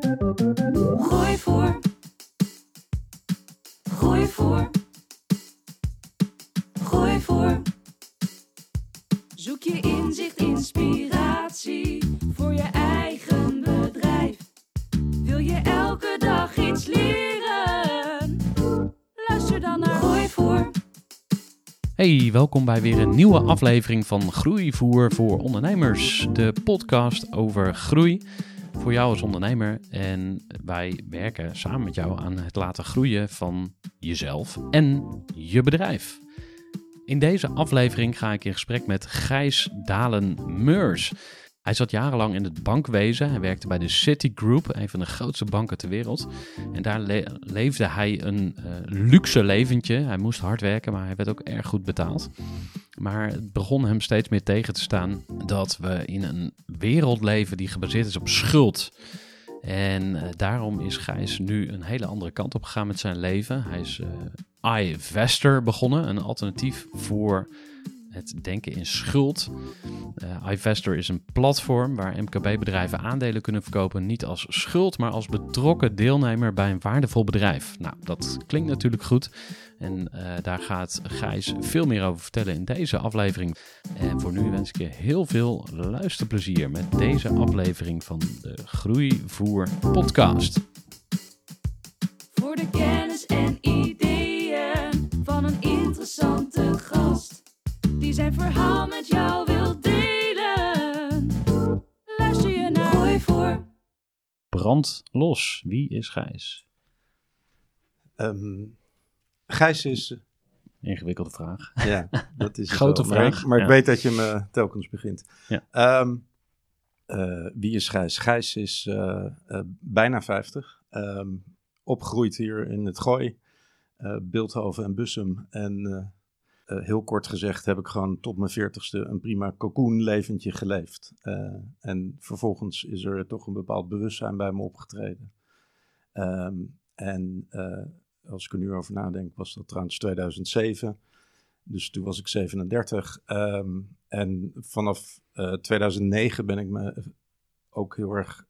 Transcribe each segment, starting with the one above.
Groeivoer. Groeivoer. Groeivoer. Zoek je inzicht, inspiratie voor je eigen bedrijf. Wil je elke dag iets leren? Luister dan naar Groeivoer. Hey, welkom bij weer een nieuwe aflevering van Groeivoer voor Ondernemers. De podcast over groei voor jou als ondernemer. En wij werken samen met jou aan het laten groeien van jezelf en je bedrijf. In deze aflevering ga ik in gesprek met Gijs Dalen-Meurs. Hij zat jarenlang in het bankwezen. Hij werkte bij de Citigroup, een van de grootste banken ter wereld. En daar le- leefde hij een eh, luxe leventje. Hij moest hard werken, maar hij werd ook erg goed betaald. Maar het begon hem steeds meer tegen te staan dat we in een wereld leven die gebaseerd is op schuld. En eh, daarom is Gijs nu een hele andere kant op gegaan met zijn leven. Hij is eh iVestor begonnen, een alternatief voor het denken in schuld. Eh iVestor is een platform waar MKB-bedrijven aandelen kunnen verkopen, niet als schuld, maar als betrokken deelnemer bij een waardevol bedrijf. Nou, dat klinkt natuurlijk goed. En eh, daar gaat Gijs veel meer over vertellen in deze aflevering. En voor nu wens ik je heel veel luisterplezier met deze aflevering van de Groeivoer Podcast. Voor de kennis en ideeën van een interessante gast. Die zijn verhaal met jou wil delen. Luister je naar Groeivoer. Brand los. Wie is Gijs? Ehm Gijs is, Ingewikkelde vraag. eh, ja, dat is het Grote wel. Vraag, Maar, ik ja. weet dat je me telkens begint. Ja. Ehm, eh, wie is Gijs? Gijs is eh, eh, bijna 50. Ehm, opgegroeid hier in het Gooi, eh Beeldhoven en Bussum. En eh, heel kort gezegd heb ik gewoon tot mijn 40ste een prima cocoon-leventje geleefd. Eh, en vervolgens is er toch een bepaald bewustzijn bij me opgetreden. Ehm, en eh, als ik er nu over nadenk, was dat trouwens 2007. Dus toen was ik 37. Ehm, en vanaf eh, 2009 ben ik me ook heel erg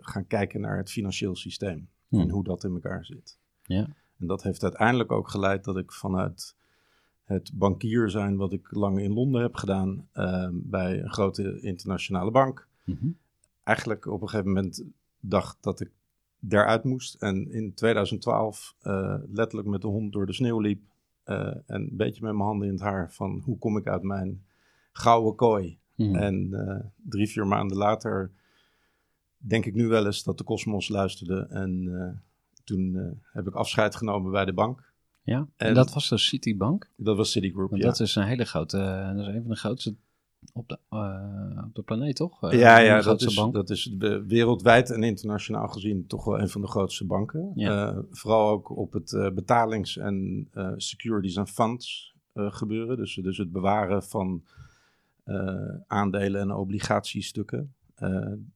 gaan kijken naar het financieel systeem. Hmm. En hoe dat in elkaar zit. Ja. En dat heeft uiteindelijk ook geleid dat ik vanuit het bankier zijn, wat ik lang in Londen heb gedaan, ehm, bij een grote internationale bank, Mhm. eigenlijk op een gegeven moment dacht dat ik daaruit moest. En in 2012 eh, letterlijk met de hond door de sneeuw liep. eh, en een beetje met mijn handen in het haar van hoe kom ik uit mijn gouden kooi. Mhm. En eh, drie, vier maanden later denk ik nu wel eens dat de kosmos luisterde. En toen heb ik afscheid genomen bij de bank. Ja, en, En- dat was de Citibank. Dat was Citigroup, Want ja. dat is een hele grote, eh, dat is een van de grootste op de, eh, op de planeet, toch? Eh, ja, ja dat, is, bank. dat is we- wereldwijd en internationaal gezien toch wel een van de grootste banken. Ja. Vooral ook op het betalings- en securities en funds gebeuren. Dus, dus het bewaren van aandelen en obligatiestukken.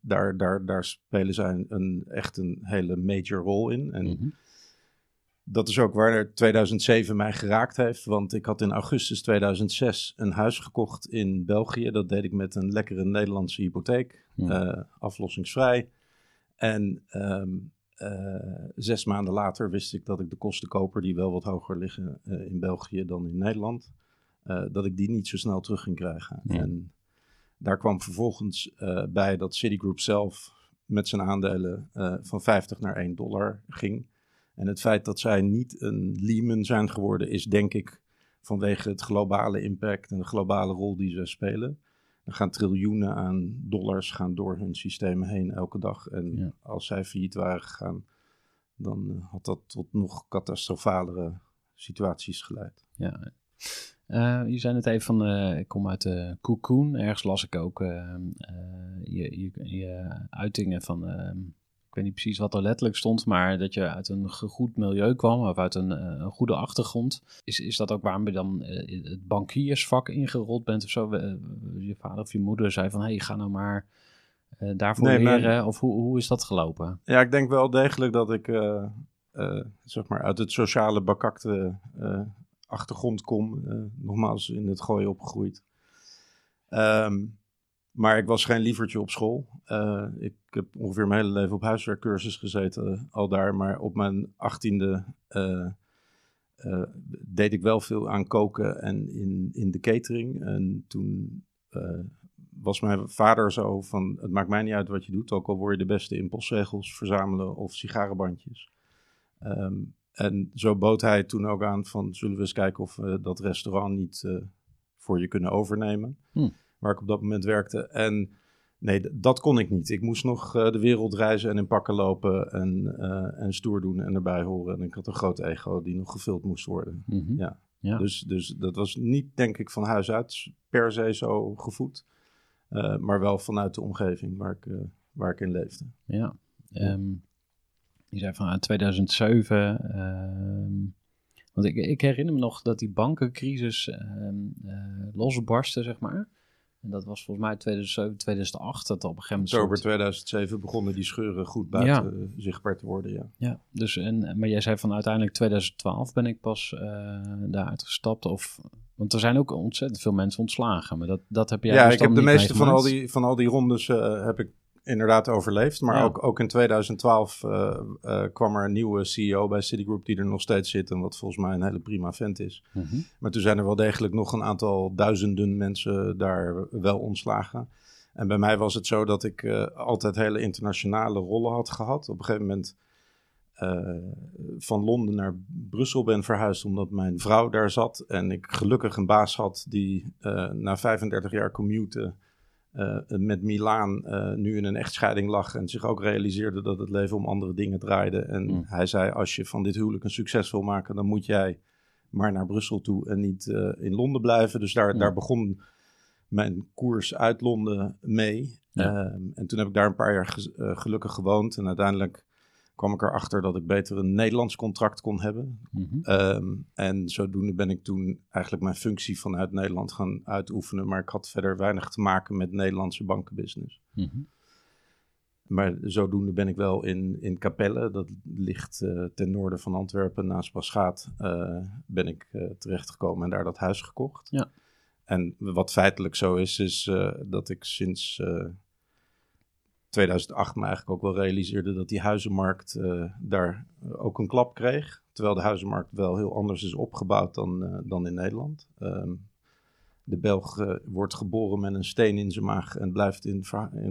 Daar, daar, daar spelen zij een, een, echt een hele major rol in. En Mhm. Dat is ook waar 2007 mij geraakt heeft. Want ik had in augustus 2006 een huis gekocht in België. Dat deed ik met een lekkere Nederlandse hypotheek. Ja. eh, aflossingsvrij. En ehm, eh, zes maanden later wist ik dat ik de kostenkoper, die wel wat hoger liggen eh, in België dan in Nederland, dat ik die niet zo snel terug ging krijgen. Ja. En daar kwam vervolgens bij dat Citigroup zelf met zijn aandelen van 50 naar 1 dollar ging. En het feit dat zij niet een Lehman zijn geworden, is denk ik vanwege het globale impact en de globale rol die ze spelen. Er gaan triljoenen aan dollars gaan door hun systemen heen elke dag. En Ja. als zij failliet waren gegaan, dan eh, had dat tot nog catastrofalere situaties geleid. Ja. Eh, je zei net even van, eh, ik kom uit de cocoon. Ergens las ik ook je, je, je uitingen van, eh, ik weet niet precies wat er letterlijk stond, maar dat je uit een goed milieu kwam of uit een, eh, een goede achtergrond. Is, is dat ook waarom je dan eh, het bankiersvak ingerold bent of zo? Eh, je vader of je moeder zei van, hé, hey, ga nou maar daarvoor Nee, leren. Of hoe, hoe is dat gelopen? Ja, ik denk wel degelijk dat ik zeg maar uit het sociale bakakte achtergrond kom. nogmaals in het gooien opgegroeid. Ehm, maar ik was geen lievertje op school. Eh, ik heb ongeveer mijn hele leven op huiswerkcursus gezeten, al daar. Maar op mijn achttiende eh, eh, deed ik wel veel aan koken en in, in de catering. En toen was mijn vader zo van, het maakt mij niet uit wat je doet, ook al word je de beste in postzegels verzamelen of sigarenbandjes. Ehm, en zo bood hij toen ook aan van, zullen we eens kijken of we dat restaurant niet voor je kunnen overnemen, Hm. Waar ik op dat moment werkte. En nee, dat kon ik niet. Ik moest nog eh, de wereld reizen en in pakken lopen en, eh, en stoer doen en erbij horen. En ik had een groot ego die nog gevuld moest worden. Mhm. Ja. Ja. Dus, dus dat was niet, denk ik, van huis uit per se zo gevoed. Eh, maar wel vanuit de omgeving waar ik, waar ik in leefde. Ja. Ehm, je zei van uit 2007. ehm, want ik, ik herinner me nog dat die bankencrisis eh, losbarstte, zeg maar. En dat was volgens mij 2007, 2008. Dat op een gegeven moment. Oktober soort- 2007 begonnen die scheuren goed buiten eh, zichtbaar te worden. Ja. Ja, dus en, maar jij zei van uiteindelijk 2012 ben ik pas eh daaruit gestapt. Of, want er zijn ook ontzettend veel mensen ontslagen. Maar dat, dat heb jij Ja, dus ik heb de meeste van al, die, van al die rondes eh, heb ik inderdaad overleefd. Maar Ja. ook, ook in 2012 eh, eh, kwam er een nieuwe CEO bij Citigroup die er nog steeds zit. En wat volgens mij een hele prima vent is. Mhm. Maar toen zijn er wel degelijk nog een aantal duizenden mensen daar wel ontslagen. En bij mij was het zo dat ik eh, altijd hele internationale rollen had gehad. Op een gegeven moment van Londen naar Brussel ben verhuisd omdat mijn vrouw daar zat. En ik gelukkig een baas had die na 35 jaar commuten eh, met Milaan eh, nu in een echtscheiding lag. En zich ook realiseerde dat het leven om andere dingen draaide. En Mm. hij zei, als je van dit huwelijk een succes wil maken, dan moet jij maar naar Brussel toe en niet eh, in Londen blijven. Dus daar, Ja. daar begon mijn koers uit Londen mee. Ja. Ehm, en toen heb ik daar een paar jaar ge- eh, gelukkig gewoond. En uiteindelijk kwam ik erachter dat ik beter een Nederlands contract kon hebben. Mhm. Ehm, en zodoende ben ik toen eigenlijk mijn functie vanuit Nederland gaan uitoefenen. Maar ik had verder weinig te maken met Nederlandse bankenbusiness. Mhm. Maar zodoende ben ik wel in, in Capelle, dat ligt eh, ten noorden van Antwerpen, naast Paschaat, eh, ben ik eh, terechtgekomen en daar dat huis gekocht. Ja. En wat feitelijk zo is, is dat ik sinds 2008 me eigenlijk ook wel realiseerde dat die huizenmarkt eh, daar ook een klap kreeg. Terwijl de huizenmarkt wel heel anders is opgebouwd dan, eh, dan in Nederland. Ehm, de Belg eh, wordt geboren met een steen in zijn maag en blijft in,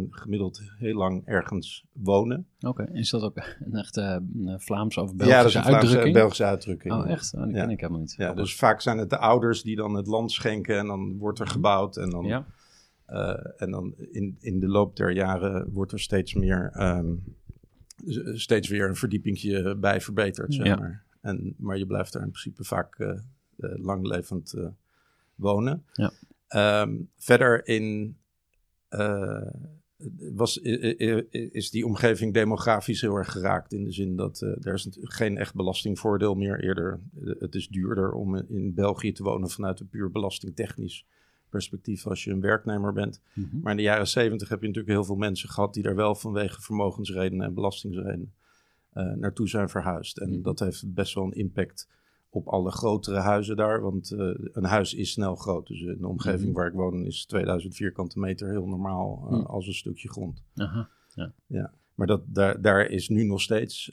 gemiddeld heel lang ergens wonen. Oké, is dat ook een echte Vlaams of ja, Belgische dat is een Vlaamse? Belgische uitdrukking. Oh, echt? Oh, die Ja. ken ik helemaal niet. Ja, dus vaak zijn het de ouders die dan het land schenken en dan wordt er gebouwd. En dan, Ja, en dan in, in de loop der jaren wordt er steeds meer, ehm, steeds weer een verdiepingje bij verbeterd, zeg maar. En, maar je blijft daar in principe vaak eh, eh, langlevend eh, wonen. Ja. Ehm, verder in... eh, was, is die omgeving demografisch heel erg geraakt. In de zin dat eh, er is geen echt belastingvoordeel meer. Eerder, eh, het is duurder om in België te wonen vanuit een puur belastingtechnisch perspectief als je een werknemer bent. Mhm. Maar in de jaren zeventig heb je natuurlijk heel veel mensen gehad die daar wel vanwege vermogensredenen en belastingsredenen eh, naartoe zijn verhuisd. En Mhm. dat heeft best wel een impact op alle grotere huizen daar. Want eh, een huis is snel groot. Dus in de omgeving Mhm. waar ik woon is 2000 vierkante meter heel normaal eh, als een stukje grond. Aha. Maar dat, daar, daar is nu nog steeds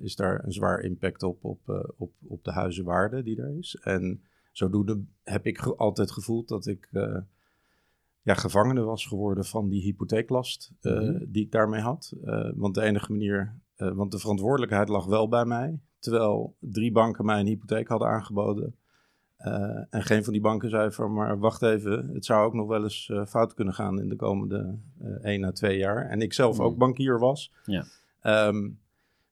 is daar een zwaar impact op, op, op, op de huizenwaarde die er is. En zodoende heb ik ge- altijd gevoeld dat ik eh, ja, gevangene was geworden van die hypotheeklast eh, Mhm. die ik daarmee had. Eh, want de enige manier, want de verantwoordelijkheid lag wel bij mij. Terwijl drie banken mij een hypotheek hadden aangeboden. En geen van die banken zei van, maar wacht even, het zou ook nog wel eens fout kunnen gaan in de komende 1 à 2 jaar. En ik zelf Mm. ook bankier was. Ja. Ehm,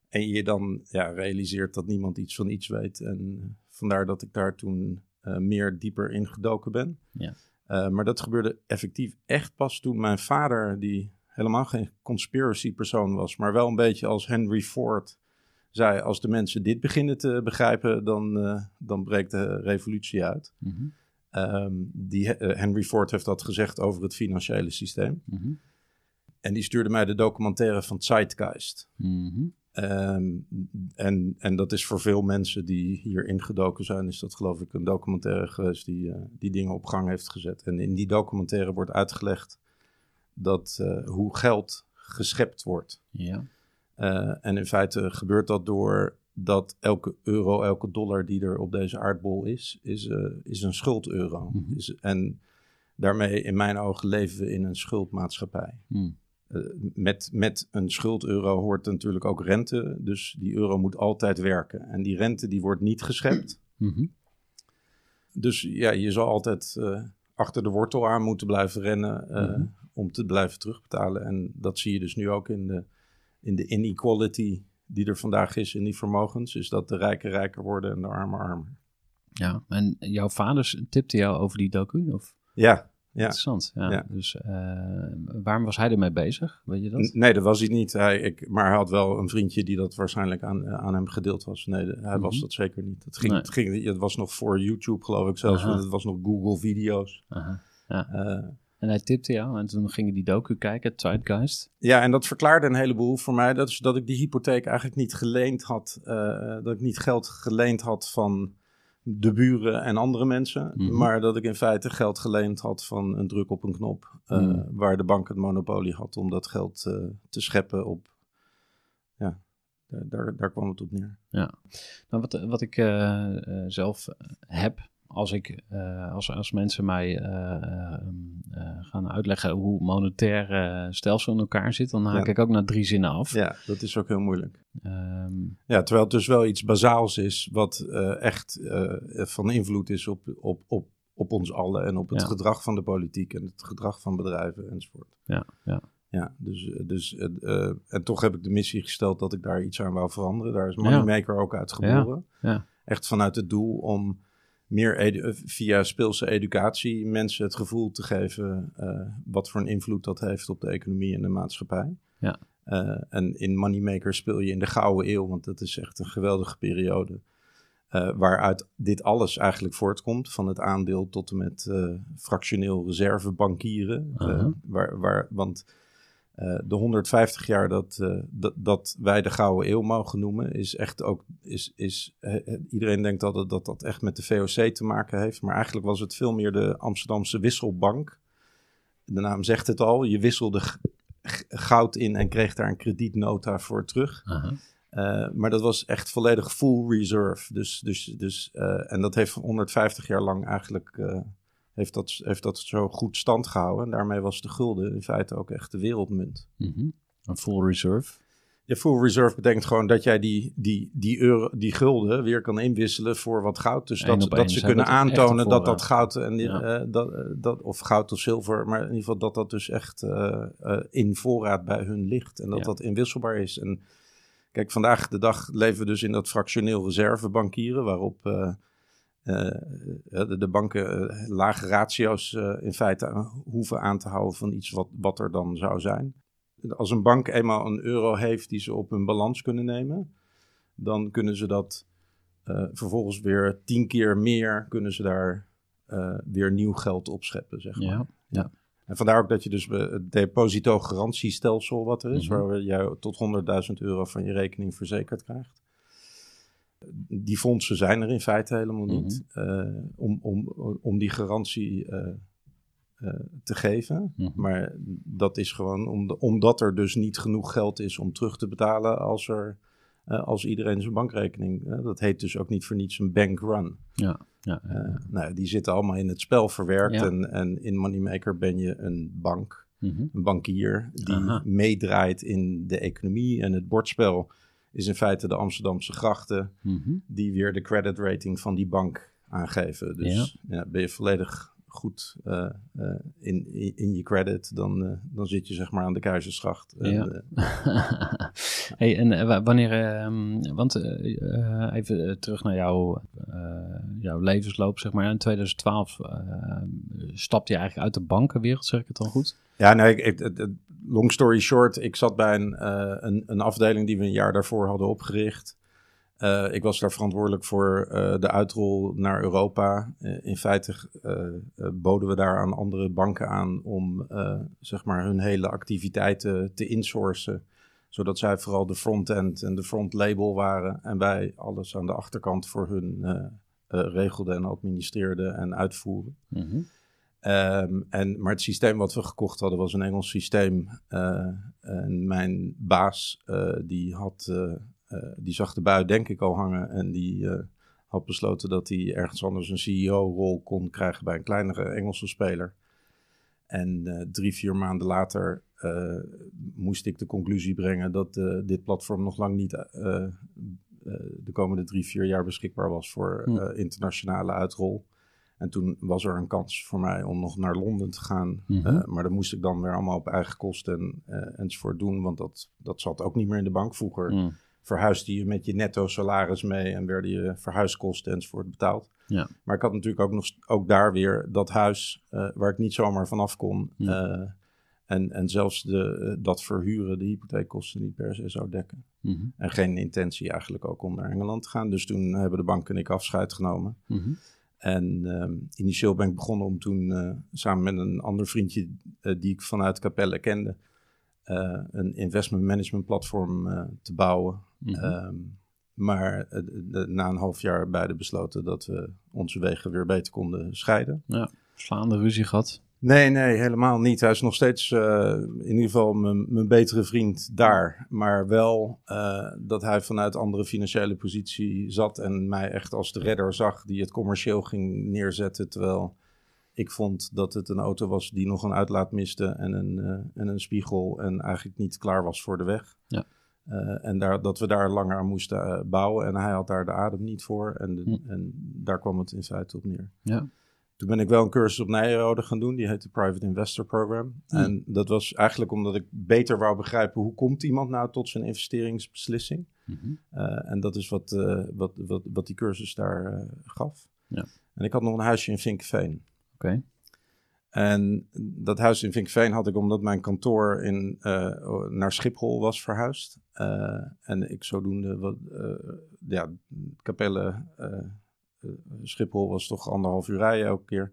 en je dan ja, realiseert dat niemand iets van iets weet. En vandaar dat ik daar toen meer dieper ingedoken ben. Ja. Eh, maar dat gebeurde effectief echt pas toen mijn vader, die helemaal geen conspiracy persoon was, maar wel een beetje als Henry Ford, zei: Als de mensen dit beginnen te begrijpen, dan, eh, dan breekt de revolutie uit. Mhm. Ehm, die, eh, Henry Ford heeft dat gezegd over het financiële systeem. Mhm. En die stuurde mij de documentaire van Zeitgeist. Mhm. Ehm, en, en dat is voor veel mensen die hier ingedoken zijn, is dat geloof ik een documentaire geweest die, eh, die dingen op gang heeft gezet. En in die documentaire wordt uitgelegd dat eh, hoe geld geschept wordt. Ja. Eh, en in feite gebeurt dat door dat elke euro, elke dollar die er op deze aardbol is, is, is een schuldeuro. Mhm. Is, en daarmee in mijn ogen leven we in een schuldmaatschappij. Mhm. Eh, met, met een schuldeuro hoort natuurlijk ook rente. Dus die euro moet altijd werken. En die rente die wordt niet geschept. Mhm. Dus ja, je zal altijd eh, achter de wortel aan moeten blijven rennen eh, Mhm. om te blijven terugbetalen. En dat zie je dus nu ook in de, in de inequality die er vandaag is in die vermogens. Is dat de rijken rijker worden en de armen armer. Ja, en jouw vader tipte jou over die docu? Of? Ja, ja. Interessant. Ja. Ja. Dus eh, waarom was hij ermee bezig? Weet je N- dat? Nee, dat was hij niet. Hij, ik, maar hij had wel een vriendje die dat waarschijnlijk aan, aan hem gedeeld was. Nee, de- hij was Mhm. dat zeker niet. Het, ging, Nee. het, ging, het was nog voor YouTube, geloof ik zelfs. Het was nog Google Video's. Aha. Eh, En hij tipte jou en toen ging je die docu kijken, Zeitgeist. ja, en dat verklaarde een heleboel voor mij. Dat is dat ik die hypotheek eigenlijk niet geleend had. eh, dat ik niet geld geleend had van de buren en andere mensen. Mhm. Maar dat ik in feite geld geleend had van een druk op een knop. eh, Mhm. Waar de bank het monopolie had om dat geld eh, te scheppen op... Ja, daar, daar, kwam het op neer. Nou, wat, wat ik eh, zelf heb, als, ik, eh, als, als mensen mij eh, eh, eh, gaan uitleggen hoe monetair stelsel in elkaar zit, dan haak Ja. ik ook naar drie zinnen af. Ja, dat is ook heel moeilijk. Ehm, Ja, terwijl het dus wel iets bazaals is, wat echt van invloed is op, op, op, op ons allen en op het Ja. gedrag van de politiek en het gedrag van bedrijven enzovoort. ja, ja. Ja, dus, dus en toch heb ik de missie gesteld dat ik daar iets aan wou veranderen. Daar is Moneymaker ook uit geboren. ja. Echt vanuit het doel om meer eh, via speelse educatie mensen het gevoel te geven eh, wat voor een invloed dat heeft op de economie en de maatschappij. Ja. Eh, en in Moneymaker speel je in de gouden eeuw, want dat is echt een geweldige periode. waaruit dit alles eigenlijk voortkomt, van het aandeel tot en met fractioneel reservebankieren. Waar, waar, want eh, de 150 jaar dat, eh, dat, dat wij de Gouden Eeuw mogen noemen, is echt ook. Is, is, eh, iedereen denkt dat, het- dat dat echt met de VOC te maken heeft. Maar eigenlijk was het veel meer de Amsterdamse wisselbank. De naam zegt het al. Je wisselde goud in en kreeg daar een kredietnota voor terug. Maar dat was echt volledig full reserve. Dus, dus, dus, en dat heeft 150 jaar lang eigenlijk heeft dat, heeft dat zo goed stand gehouden. En daarmee was de gulden in feite ook echt de wereldmunt. Mhm. Een full reserve. Ja, full reserve betekent gewoon dat jij die, die, die, euro, die gulden weer kan inwisselen voor wat goud. Dus dat, dat ze kunnen aantonen dat dat goud en die, Ja. eh, dat, eh, dat, of goud of zilver, maar in ieder geval dat dat dus echt eh, in voorraad bij hun ligt en dat Ja. dat inwisselbaar is. En kijk, vandaag de dag leven we dus in dat fractioneel reservebankieren, waarop de, de banken eh, lage ratio's eh, in feite hoeven aan te houden van iets wat, wat er dan zou zijn. Als een bank eenmaal een euro heeft die ze op hun balans kunnen nemen, dan kunnen ze dat eh, vervolgens weer tien keer meer kunnen ze daar eh, weer nieuw geld opscheppen, zeg maar. Ja. En vandaar ook dat je dus het depositogarantiestelsel wat er is, Mhm. waar je tot 100.000 euro van je rekening verzekerd krijgt. Die fondsen zijn er in feite helemaal niet eh, om, om, om die garantie eh, eh, te geven. Mhm. Maar dat is gewoon om de- omdat er dus niet genoeg geld is om terug te betalen als er als iedereen zijn bankrekening. dat heet dus ook niet voor niets een bankrun. Ja, ja, Eh nou, die zitten allemaal in het spel verwerkt. Ja. En, en in Moneymaker ben je een bank, Mhm. een bankier, die Aha. meedraait in de economie. En het bordspel is in feite de Amsterdamse grachten, Mhm. die weer de credit rating van die bank aangeven. Dus ja. ben je volledig goed eh, eh, in, in, je credit, dan, eh, dan zit je zeg maar aan de keizersgracht. En, Ja. hey, en wa- wanneer, ehm, want even terug naar jouw, jouw levensloop, zeg maar. In 2012 eh, stapte je eigenlijk uit de bankenwereld, zeg ik het dan goed? Ja, nee, ik, ik- het- het- long story short, ik zat bij een, eh, een, een afdeling die we een jaar daarvoor hadden opgericht. Eh, ik was daar verantwoordelijk voor eh, de uitrol naar Europa. In feite boden we daar aan andere banken aan om zeg maar hun hele activiteiten te insourcen. Zodat zij vooral de front-end en de front-label waren. En wij alles aan de achterkant voor hun regelden en administreerden en uitvoeren. Mhm. Ehm, en, maar het systeem wat we gekocht hadden was een Engels systeem. Eh, en mijn baas, eh, die, had, eh, die zag de bui denk ik al hangen. En die had besloten dat hij ergens anders een CEO-rol kon krijgen bij een kleinere Engelse speler. En drie, vier maanden later moest ik de conclusie brengen dat dit platform nog lang niet de komende drie, vier jaar beschikbaar was voor Hm. internationale uitrol. En toen was er een kans voor mij om nog naar Londen te gaan. Mhm. Eh, maar dat moest ik dan weer allemaal op eigen kosten eh, enzovoort doen. Want dat, dat zat ook niet meer in de bank vroeger. Mm. Verhuisde je met je netto salaris mee en werden je verhuiskosten enzovoort betaald. Ja. Maar ik had natuurlijk ook, nog, ook daar weer dat huis eh, waar ik niet zomaar vanaf kon. Hmm. En, en zelfs de, dat verhuren de hypotheekkosten niet per se zou dekken. Mhm. En geen intentie eigenlijk ook om naar Engeland te gaan. Dus toen hebben de bank en ik afscheid genomen. Mhm. En ehm, initieel ben ik begonnen om toen eh, samen met een ander vriendje eh, die ik vanuit Capelle kende, eh, een investment management platform te bouwen. Mhm. Ehm, maar de- na een half jaar beide besloten dat we onze wegen weer beter konden scheiden. Slaande ruzie gehad. Nee, nee, helemaal niet. Hij is nog steeds eh, in ieder geval mijn, betere vriend daar. Maar wel eh, dat hij vanuit andere financiële positie zat en mij echt als de redder zag die het commercieel ging neerzetten. Terwijl ik vond dat het een auto was die nog een uitlaat miste en een, eh, en een spiegel en eigenlijk niet klaar was voor de weg. Ja. En daar, dat we daar langer aan moesten bouwen. En hij had daar de adem niet voor. En, de- Hm. en daar kwam het in feite op neer. Ja. Toen ben ik wel een cursus op Nijrode gaan doen. Die heet de Private Investor Program. Hm. En dat was eigenlijk omdat ik beter wou begrijpen... hoe komt iemand nou tot zijn investeringsbeslissing? Eh, en dat is wat, eh, wat, wat, wat die cursus daar eh, gaf. Ja. En ik had nog een huisje in Vinkveen. Oké. En dat huis in Vinkveen had ik omdat mijn kantoor in, naar Schiphol was verhuisd. En ik zodoende, wat, eh, ja, Capelle, Schiphol was toch anderhalf uur rijden elke keer.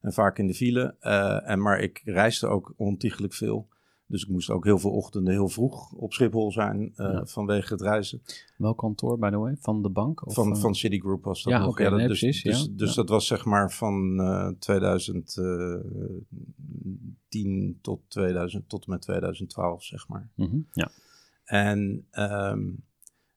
En vaak in de file. Eh, en, maar ik reisde ook ontiegelijk veel. Dus ik moest ook heel veel ochtenden heel vroeg op Schiphol zijn eh, Ja. vanwege het reizen. Welk kantoor, by the way? Van de bank? Of, Van, eh, van Citigroup was dat Ja, nog. oké, dat, nee, dus precies, dus, ja. dus Ja. dat was zeg maar van eh 2010 tot, 2000, tot en met 2012, zeg maar. mhm. Ja. En, ehm,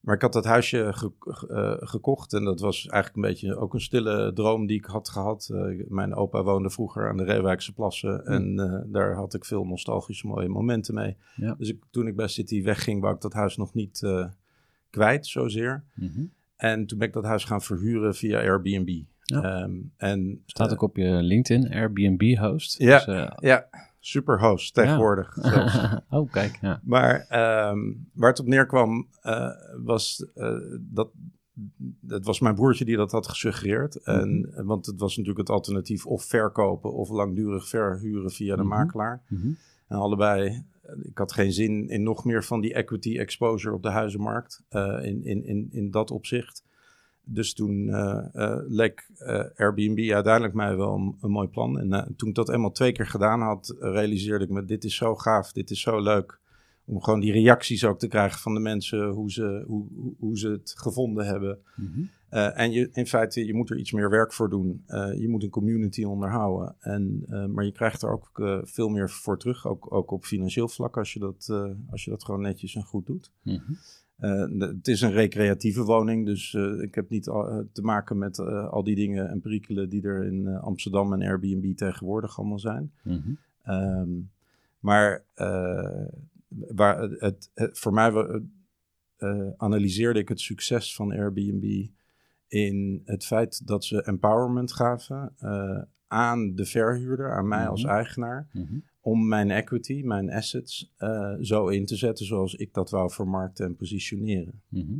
maar ik had dat huisje ge- eh, gekocht en dat was eigenlijk een beetje ook een stille droom die ik had gehad. Eh, mijn opa woonde vroeger aan de Reewijkse Plassen en eh, daar had ik veel nostalgische mooie momenten mee. Ja. Dus ik, toen ik bij City wegging, wou ik dat huis nog niet kwijt zozeer. Mhm. En toen ben ik dat huis gaan verhuren via Airbnb. Ja. Ehm, en, Staat ook op je LinkedIn, Airbnb host. Ja. Dus, Ja, superhost tegenwoordig. zelfs. oh, kijk. Ja. Maar ehm, waar het op neerkwam eh, was eh, dat... Het was mijn broertje die dat had gesuggereerd. En, want het was natuurlijk het alternatief of verkopen of langdurig verhuren via de Mhm. makelaar. Mhm. En allebei, eh, ik had geen zin in nog meer van die equity exposure op de huizenmarkt. in, in, in, in dat opzicht. Dus toen eh, leek eh, Airbnb uiteindelijk mij wel een, een mooi plan. En toen ik dat eenmaal twee keer gedaan had, realiseerde ik me: dit is zo gaaf, dit is zo leuk. Om gewoon die reacties ook te krijgen van de mensen, hoe ze, hoe, hoe- ze het gevonden hebben. Mhm. En je, in feite, je moet er iets meer werk voor doen. Je moet een community onderhouden. En, maar je krijgt er ook veel meer voor terug. Ook, ook op financieel vlak, als je, dat, als je dat gewoon netjes en goed doet. Mhm. De- het is een recreatieve woning, dus eh, ik heb niet al- eh, te maken met eh, al die dingen en perikelen die er in eh, Amsterdam en Airbnb tegenwoordig allemaal zijn. Mhm. Ehm, maar eh, waar het, het, het- voor mij eh, analyseerde ik het succes van Airbnb in het feit dat ze empowerment gaven eh, aan de verhuurder, aan mij als Mhm. eigenaar, Mhm. Om mijn equity, mijn assets, eh, zo in te zetten zoals ik dat wou vermarkten en positioneren. Mhm.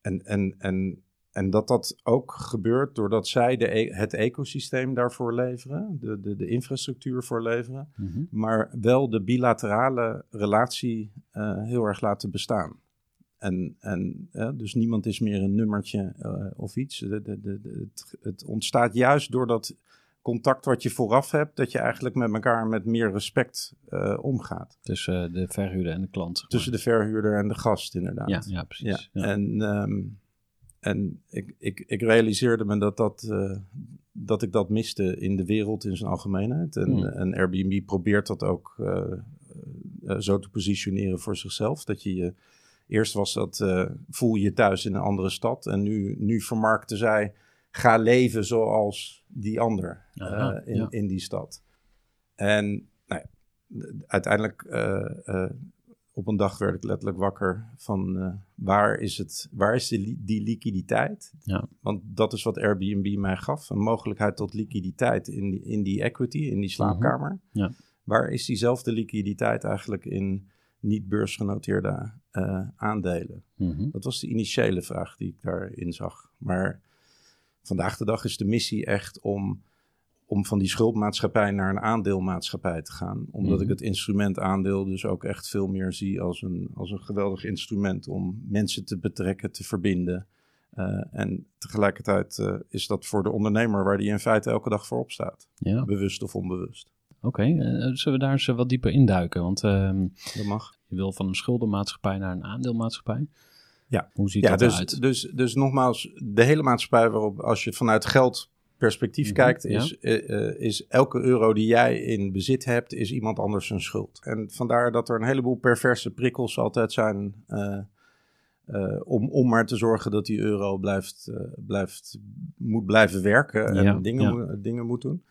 En, en, en, en dat dat ook gebeurt doordat zij de, e- het ecosysteem daarvoor leveren, de, de, de infrastructuur voor leveren, Mhm. maar wel de bilaterale relatie eh, heel erg laten bestaan. En, en eh, dus niemand is meer een nummertje of iets. De, de, de, het, het ontstaat juist door dat contact wat je vooraf hebt, dat je eigenlijk met elkaar met meer respect eh, omgaat. Tussen eh, de verhuurder en de klant. zeg Tussen de verhuurder en de gast, inderdaad. ja, ja, precies. Ja. En, ehm, en ik, ik, ik realiseerde me dat, dat, eh, dat ik dat miste in de wereld in zijn algemeenheid. En, Hmm. en Airbnb probeert dat ook zo te positioneren voor zichzelf. Dat je je. Eerst was dat voel je je thuis in een andere stad. En nu, nu vermarkten zij. Ga leven zoals die ander eh, in, ja. in die stad. En nou ja, uiteindelijk eh, eh, op een dag werd ik letterlijk wakker van waar is, het, waar is die, die liquiditeit? Ja. Want dat is wat Airbnb mij gaf, een mogelijkheid tot liquiditeit in die, in die equity, in die slaapkamer. Mhm. Ja. Waar is diezelfde liquiditeit eigenlijk in niet beursgenoteerde aandelen? Mhm. Dat was de initiële vraag die ik daarin zag. Maar vandaag de dag is de missie echt om, om van die schuldmaatschappij naar een aandeelmaatschappij te gaan. Omdat Mhm. ik het instrument aandeel dus ook echt veel meer zie als een, als een geweldig instrument om mensen te betrekken, te verbinden. Eh, en tegelijkertijd eh, is dat voor de ondernemer waar die in feite elke dag voor opstaat. Ja, Bewust of onbewust. oké. Eh, zullen we daar eens wat dieper induiken? Want ehm, Dat mag. je wil van een schuldenmaatschappij naar een aandeelmaatschappij. Ja. Hoe ziet Ja, dat dus, eruit? dus, dus nogmaals, de hele maatschappij waarop, als je vanuit geldperspectief Mhm, kijkt, ja. is, eh, eh, is elke euro die jij in bezit hebt, is iemand anders zijn schuld. En vandaar dat er een heleboel perverse prikkels altijd zijn eh, om, om maar te zorgen dat die euro blijft, blijft, moet blijven werken en Ja, dingen, ja. dingen moet doen.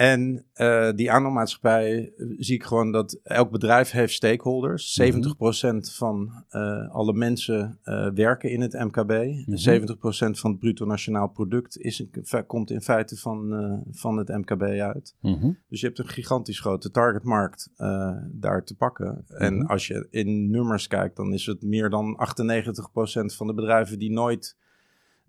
En eh, die aandeelmaatschappij eh, zie ik gewoon dat elk bedrijf heeft stakeholders. Mhm. 70% van eh, alle mensen werken in het MKB. Mhm. 70% van het bruto nationaal product is, komt in feite van, van het MKB uit. Mhm. Dus je hebt een gigantisch grote targetmarkt daar te pakken. En Mhm. als je in nummers kijkt, dan is het meer dan 98% van de bedrijven die nooit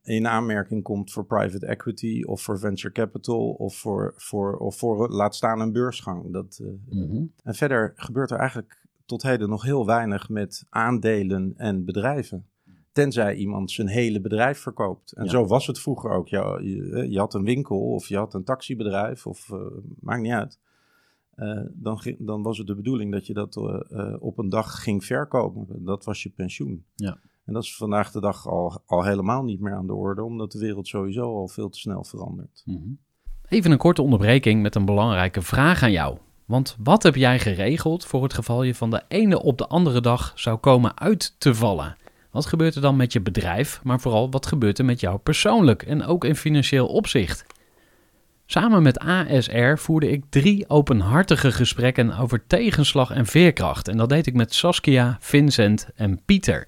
in aanmerking komt voor private equity of voor venture capital of voor, voor, of voor laat staan een beursgang. Dat, eh, Mhm. En verder gebeurt er eigenlijk tot heden nog heel weinig met aandelen en bedrijven. Tenzij iemand zijn hele bedrijf verkoopt. En Ja. zo was het vroeger ook. Je, je, je had een winkel of je had een taxibedrijf of eh, maakt niet uit. Eh, dan, dan was het de bedoeling dat je dat eh, eh, op een dag ging verkopen. Dat was je pensioen. Ja. En dat is vandaag de dag al, al helemaal niet meer aan de orde, omdat de wereld sowieso al veel te snel verandert. Mhm. Even een korte onderbreking met een belangrijke vraag aan jou. Want wat heb jij geregeld voor het geval je van de ene op de andere dag zou komen uit te vallen? Wat gebeurt er dan met je bedrijf, maar vooral wat gebeurt er met jou persoonlijk en ook in financieel opzicht? Samen met ASR voerde ik drie openhartige gesprekken over tegenslag en veerkracht. En dat deed ik met Saskia, Vincent en Pieter.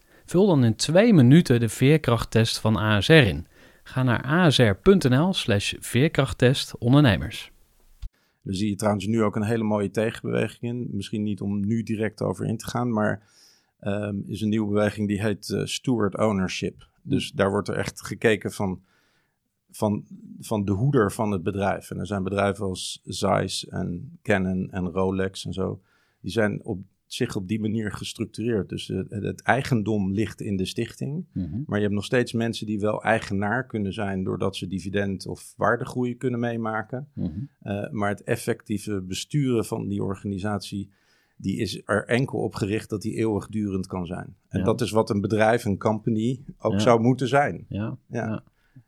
Vul dan in twee minuten de veerkrachttest van ASR in. Ga naar asr.nl slash veerkrachttest ondernemers. Daar zie je trouwens nu ook een hele mooie tegenbeweging in. Misschien niet om nu direct over in te gaan, maar ehm, is een nieuwe beweging die heet eh, steward ownership. Dus daar wordt er echt gekeken van, van, van de hoeder van het bedrijf. En er zijn bedrijven als Zeiss en Canon en Rolex en zo. Die zijn op zich op die manier gestructureerd. Dus het, het eigendom ligt in de stichting. Mhm. Maar je hebt nog steeds mensen die wel eigenaar kunnen zijn doordat ze dividend of waardegroei kunnen meemaken. Mhm. Uh, maar het effectieve besturen van die organisatie, die is er enkel op gericht dat die eeuwigdurend kan zijn. En Ja. dat is wat een bedrijf, een company, ook Ja. zou moeten zijn. Ja. Ja. Ja.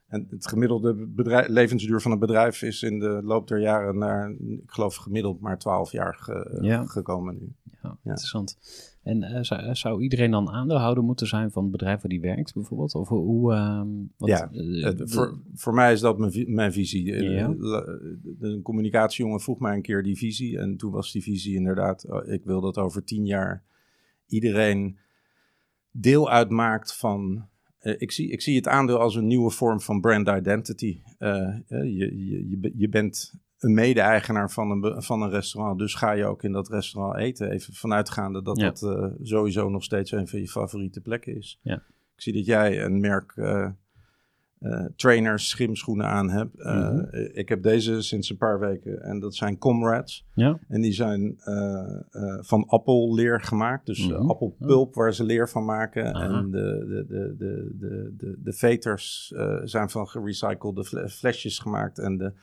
En het gemiddelde bedrijf, levensduur van een bedrijf is in de loop der jaren naar, ik geloof gemiddeld maar 12 jaar ge- Ja. gekomen nu. Ja, interessant. En eh, zou, zou iedereen dan aandeelhouder moeten zijn van het bedrijf waar die werkt, bijvoorbeeld? Of hoe... ehm, wat, Ja, eh, Het- voor, voor mij is dat mijn, mijn visie. Eh, Ja. Een communicatiejongen vroeg mij een keer die visie. En toen was die visie inderdaad, oh, ik wil dat over tien jaar iedereen deel uitmaakt van. eh, ik, zie, ik zie het aandeel als een nieuwe vorm van brand identity. Eh, eh, je, je, je bent een mede-eigenaar van een, van een restaurant. Dus ga je ook in dat restaurant eten. Even vanuitgaande dat Ja. dat eh, sowieso nog steeds een van je favoriete plekken is. Ja. Ik zie dat jij een merk eh, eh, trainers, schimschoenen aan hebt. Mhm. Ik heb deze sinds een paar weken en dat zijn Comrades. Ja? En die zijn van appelleer gemaakt. Dus Mhm. appelpulp waar ze leer van maken. Aha. En de, de, de, de, de, de, de veters zijn van gerecyclede fle- flesjes gemaakt. En de,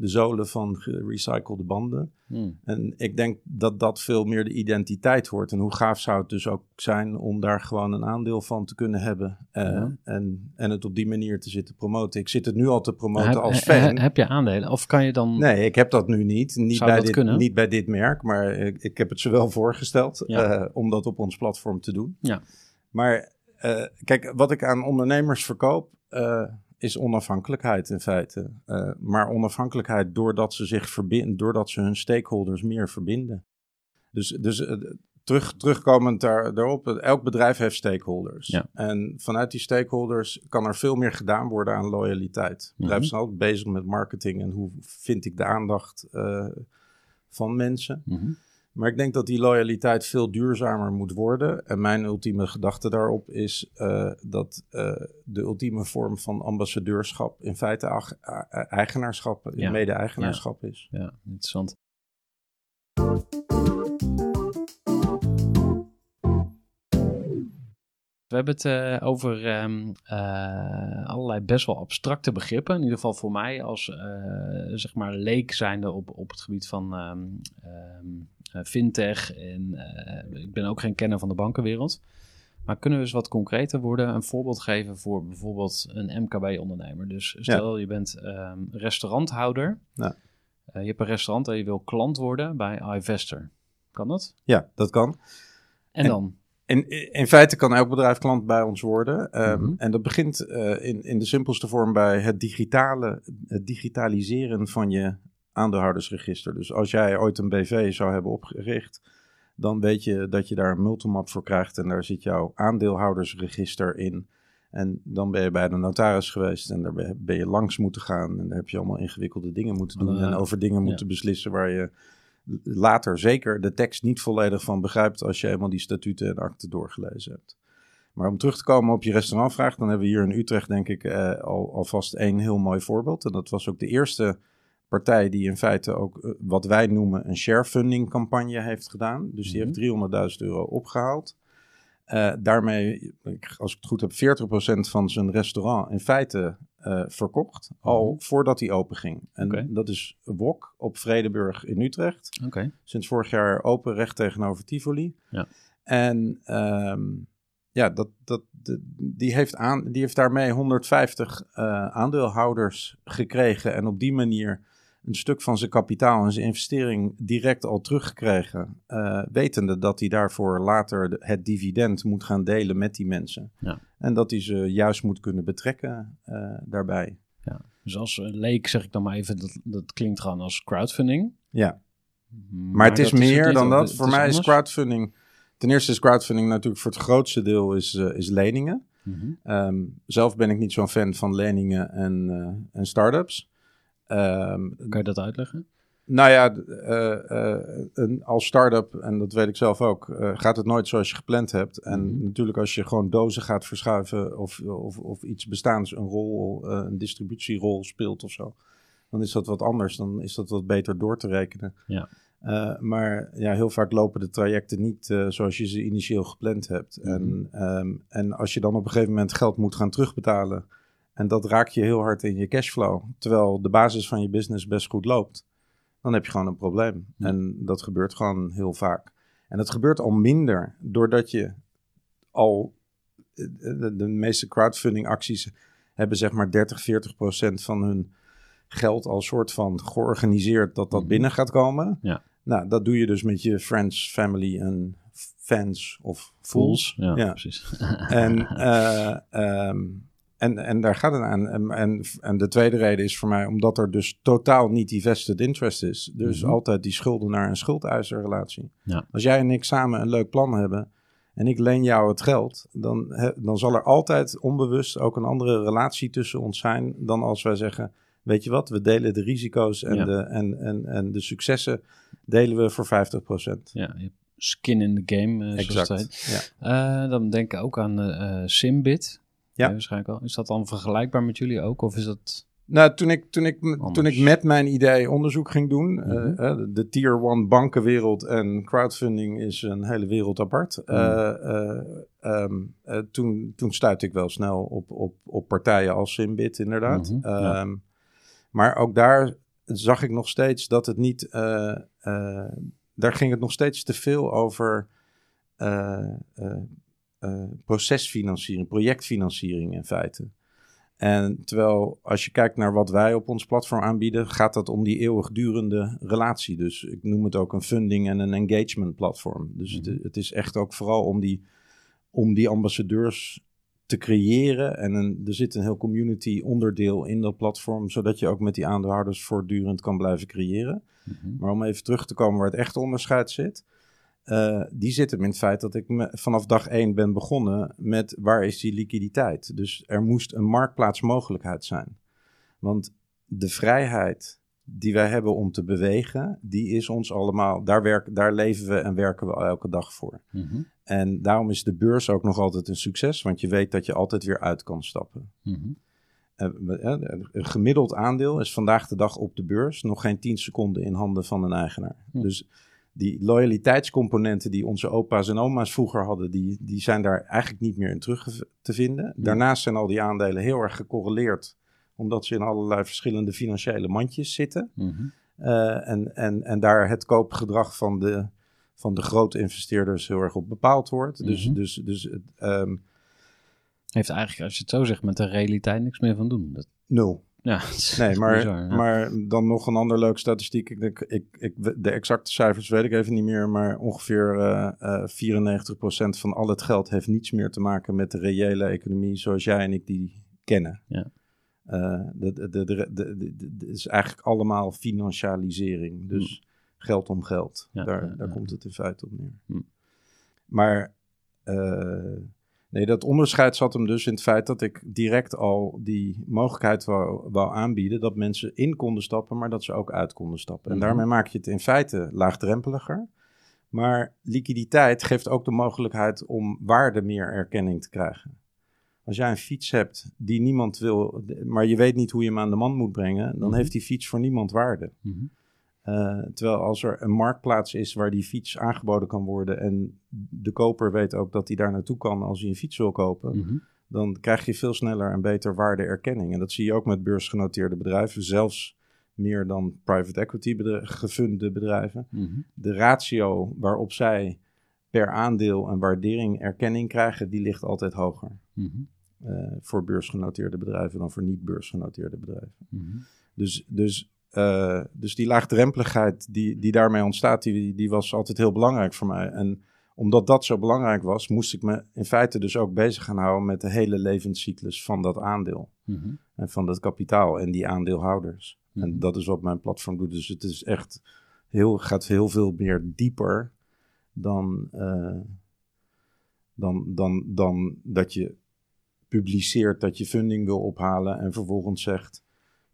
de zolen van gerecyclede banden. Hm. En ik denk dat dat veel meer de identiteit wordt. En hoe gaaf zou het dus ook zijn om daar gewoon een aandeel van te kunnen hebben. eh, Ja. en, en het op die manier te zitten promoten. Ik zit het nu al te promoten Heb, als fan. heb je aandelen? Of kan je dan... Nee, ik heb dat nu niet. Niet, Zou bij dit, kunnen? niet bij dit merk, maar ik, ik heb het ze wel voorgesteld Ja. eh, om dat op ons platform te doen. Ja. Maar eh, kijk, wat ik aan ondernemers verkoop is onafhankelijkheid in feite. Eh, maar onafhankelijkheid doordat ze zich verbinden, doordat ze hun stakeholders meer verbinden. Dus, dus eh, terug, terugkomend daar, daarop, eh, elk bedrijf heeft stakeholders. Ja. En vanuit die stakeholders kan er veel meer gedaan worden aan loyaliteit. Bedrijven zijn altijd bezig met marketing en hoe vind ik de aandacht van mensen. Mhm. Maar ik denk dat die loyaliteit veel duurzamer moet worden. En mijn ultieme gedachte daarop is eh, dat eh, de ultieme vorm van ambassadeurschap in feite eigenaarschap, Ja. mede-eigenaarschap is. Ja, interessant. We hebben het eh, over ehm, eh, allerlei best wel abstracte begrippen. In ieder geval voor mij als eh, zeg maar leek zijnde op, op het gebied van eh, fintech. En ik ben ook geen kenner van de bankenwereld. Maar kunnen we eens wat concreter worden? Een voorbeeld geven voor bijvoorbeeld een MKB-ondernemer. Dus stel je bent restauranthouder. Ja. Je hebt een restaurant en je wil klant worden bij iVestor. Kan dat? Ja, dat kan. En, En- dan? In, in feite kan elk bedrijf klant bij ons worden. Ehm, Mhm. En dat begint eh, in, in de simpelste vorm bij het, digitale, het digitaliseren van je aandeelhoudersregister. Dus als jij ooit een BV zou hebben opgericht, dan weet je dat je daar een multimap voor krijgt en daar zit jouw aandeelhoudersregister in. En dan ben je bij de notaris geweest en daar ben- je langs moeten gaan. En daar heb je allemaal ingewikkelde dingen moeten doen Ah, en over dingen ja. moeten beslissen waar je later zeker de tekst niet volledig van begrijpt als je eenmaal die statuten en akten doorgelezen hebt. Maar om terug te komen op je restaurantvraag, dan hebben we hier in Utrecht denk ik eh, al, alvast één heel mooi voorbeeld. En dat was ook de eerste partij die in feite ook eh, wat wij noemen een sharefunding campagne heeft gedaan. Dus die Mhm. heeft 300.000 euro opgehaald. Eh, daarmee, als ik het goed heb, 40% van zijn restaurant in feite eh, verkocht. Al Mhm. voordat hij open ging. En dat is Wok op Vredeburg in Utrecht. Sinds vorig jaar open, recht tegenover Tivoli. Ja. En ehm, ja, dat, dat, de- die, heeft aan, die heeft daarmee 150 eh, aandeelhouders gekregen. En op die manier een stuk van zijn kapitaal en zijn investering direct al teruggekregen. eh, wetende dat hij daarvoor later het dividend moet gaan delen met die mensen. Ja. En dat hij ze juist moet kunnen betrekken eh, daarbij. Dus als eh, leek zeg ik dan maar even, dat, dat klinkt gewoon als crowdfunding. Ja. Maar, het is meer dan dat. Voor mij is crowdfunding. Ten eerste is crowdfunding natuurlijk voor het grootste deel is, is leningen. Mhm. Ehm, zelf ben ik niet zo'n fan van leningen en, en start-ups. Ehm, Kan je dat uitleggen? nou ja, eh, eh, een, als start-up, en dat weet ik zelf ook, eh, gaat het nooit zoals je gepland hebt. En Mhm. natuurlijk als je gewoon dozen gaat verschuiven of, of, of iets bestaans een rol, een distributierol speelt of zo, dan is dat wat anders. Dan is dat wat beter door te rekenen. Ja. Maar ja, heel vaak lopen de trajecten niet zoals je ze initieel gepland hebt. Mhm. En, ehm, en als je dan op een gegeven moment geld moet gaan terugbetalen. En dat raakt je heel hard in je cashflow. Terwijl de basis van je business best goed loopt. Dan heb je gewoon een probleem. Ja. En dat gebeurt gewoon heel vaak. En dat gebeurt al minder doordat je al. eh, De, de meeste crowdfunding acties hebben zeg maar 30, 40 procent van hun geld al soort van georganiseerd dat dat Mhm. binnen gaat komen. Ja. Nou, dat doe je dus met je friends, family en fans of fools. Ja, Ja. precies. En, eh, ehm, en, en daar gaat het aan. En, en, en de tweede reden is voor mij omdat er dus totaal niet die vested interest is. Dus Mhm. altijd die schuldenaar- en schuldeiserrelatie. Ja. Als jij en ik samen een leuk plan hebben en ik leen jou het geld, dan, he- dan zal er altijd onbewust ook een andere relatie tussen ons zijn dan als wij zeggen, weet je wat, we delen de risico's en, Ja. de, en, en, en de successen delen we voor 50%. Ja, je skin in the game. Ja. Eh, dan denk ik ook aan eh, Simbit. Ja. Ja, waarschijnlijk wel. Is dat dan vergelijkbaar met jullie ook? Of is dat... Nou, toen ik, toen, ik, toen ik met mijn idee onderzoek ging doen, Mhm. eh, eh, de, de tier 1 bankenwereld en crowdfunding is een hele wereld apart. Mhm. Eh, eh, ehm, eh, toen, toen stuitte ik wel snel op, op, op partijen als Simbit, inderdaad. Mhm, ja. Ehm, Maar ook daar zag ik nog steeds dat het niet. eh, eh, daar ging het nog steeds te veel over eh, eh, eh, procesfinanciering, projectfinanciering in feite. En terwijl als je kijkt naar wat wij op ons platform aanbieden, gaat dat om die eeuwigdurende relatie. Dus ik noem het ook een funding en een engagement platform. Dus het, het is echt ook vooral om die, om die ambassadeurs te creëren. En een, er zit een heel community onderdeel in dat platform, zodat je ook met die aandeelhouders voortdurend kan blijven creëren. Mhm. Maar om even terug te komen waar het echte onderscheid zit. Eh, die zit hem in het feit dat ik me, vanaf dag één ben begonnen met waar is die liquiditeit. Dus er moest een marktplaatsmogelijkheid zijn. Want de vrijheid die wij hebben om te bewegen, die is ons allemaal, daar, werk, daar leven we en werken we elke dag voor. Mhm. En daarom is de beurs ook nog altijd een succes, want je weet dat je altijd weer uit kan stappen. Mhm. Eh, eh, Een gemiddeld aandeel is vandaag de dag op de beurs nog geen 10 seconden in handen van een eigenaar. Dus die loyaliteitscomponenten die onze opa's en oma's vroeger hadden, die, die zijn daar eigenlijk niet meer in terug te vinden. Daarnaast zijn al die aandelen heel erg gecorreleerd, omdat ze in allerlei verschillende financiële mandjes zitten. Mhm. Eh, en, en, en daar het koopgedrag van de, van de grote investeerders heel erg op bepaald wordt. Dus, Mhm. dus, dus het, ehm, Heeft eigenlijk, als je het zo zegt, met de realiteit niks meer van doen. Dat, nul. Ja, Nee, maar, bizar, ja. maar dan nog een ander leuk statistiek. Ik denk, ik, ik, de exacte cijfers weet ik even niet meer, maar ongeveer eh eh 94% van al het geld heeft niets meer te maken met de reële economie zoals jij en ik die kennen. Ja. Eh, het is eigenlijk allemaal financialisering. Dus geld om geld. Ja, daar daar komt het in feite op neer. Hm. Maar eh, nee, dat onderscheid zat hem dus in het feit dat ik direct al die mogelijkheid wou, wou aanbieden dat mensen in konden stappen, maar dat ze ook uit konden stappen. Mhm. En daarmee maak je het in feite laagdrempeliger. Maar liquiditeit geeft ook de mogelijkheid om waarde meer erkenning te krijgen. Als jij een fiets hebt die niemand wil, maar je weet niet hoe je hem aan de man moet brengen, dan Mhm. heeft die fiets voor niemand waarde. Mhm. Eh, terwijl als er een marktplaats is waar die fiets aangeboden kan worden en de koper weet ook dat hij daar naartoe kan als hij een fiets wil kopen, Mhm. dan krijg je veel sneller en beter waardeerkenning. En dat zie je ook met beursgenoteerde bedrijven, zelfs meer dan private equity gefunde bedrijven. Mhm. De ratio waarop zij per aandeel een waardering erkenning krijgen, die ligt altijd hoger. Mhm. eh, voor beursgenoteerde bedrijven dan voor niet beursgenoteerde bedrijven. Dus, dus, eh, dus die laagdrempeligheid die, die daarmee ontstaat, die, die was altijd heel belangrijk voor mij. En omdat dat zo belangrijk was, moest ik me in feite dus ook bezig gaan houden met de hele levenscyclus van dat aandeel. Mhm. En van dat kapitaal en die aandeelhouders. Mhm. En dat is wat mijn platform doet. Dus het is echt heel, gaat heel veel meer dieper dan, eh, dan, dan, dan dat je publiceert dat je funding wil ophalen en vervolgens zegt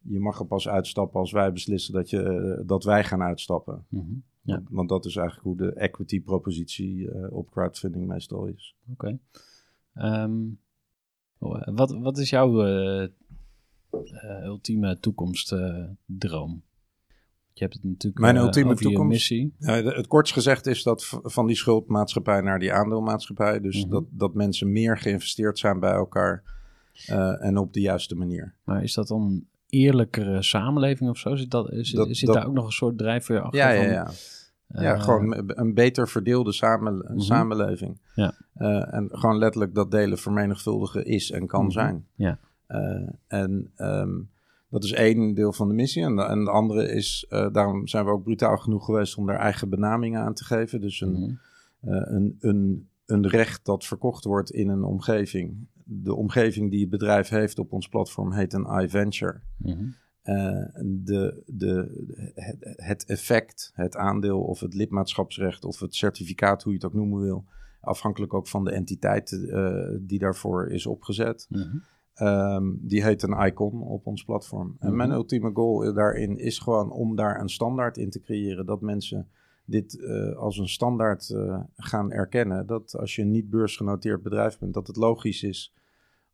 je mag er pas uitstappen als wij beslissen dat, je, eh, dat wij gaan uitstappen. Mhm. Ja. Want dat is eigenlijk hoe de equity propositie eh, op crowdfunding meestal is. Oké. Ehm, wat, wat is jouw eh, eh, ultieme toekomstdroom? je hebt het natuurlijk Mijn eh, ultieme toekomst? missie. Ja, het kortst gezegd is dat van die schuldmaatschappij naar die aandeelmaatschappij. Dus Mhm. dat, dat mensen meer geïnvesteerd zijn bij elkaar eh, en op de juiste manier. Maar is dat dan eerlijkere samenleving of zo? Zit, dat, is, Dat- zit dat- daar ook nog een soort drijfveer achter? Ja, ja, van, ja. ja, eh, gewoon een beter verdeelde samen, Mhm. samenleving. Ja. Eh, en gewoon letterlijk dat delen vermenigvuldigen is en kan Mhm. zijn. Ja. Eh, en ehm, dat is één deel van de missie. En de, en de andere is, daarom zijn we ook brutaal genoeg geweest om daar eigen benamingen aan te geven. Dus een, mhm. een, een, een recht dat verkocht wordt in een omgeving. De omgeving die het bedrijf heeft op ons platform heet een iVenture. Eh, de, de, het, het effect, het aandeel of het lidmaatschapsrecht of het certificaat, hoe je het ook noemen wil, afhankelijk ook van de entiteit eh, die daarvoor is opgezet, Mhm. Ehm, die heet een icon op ons platform. En Mhm. mijn ultieme goal daarin is gewoon om daar een standaard in te creëren. Dat mensen dit eh, als een standaard eh, gaan erkennen. Dat als je een niet beursgenoteerd bedrijf bent, dat het logisch is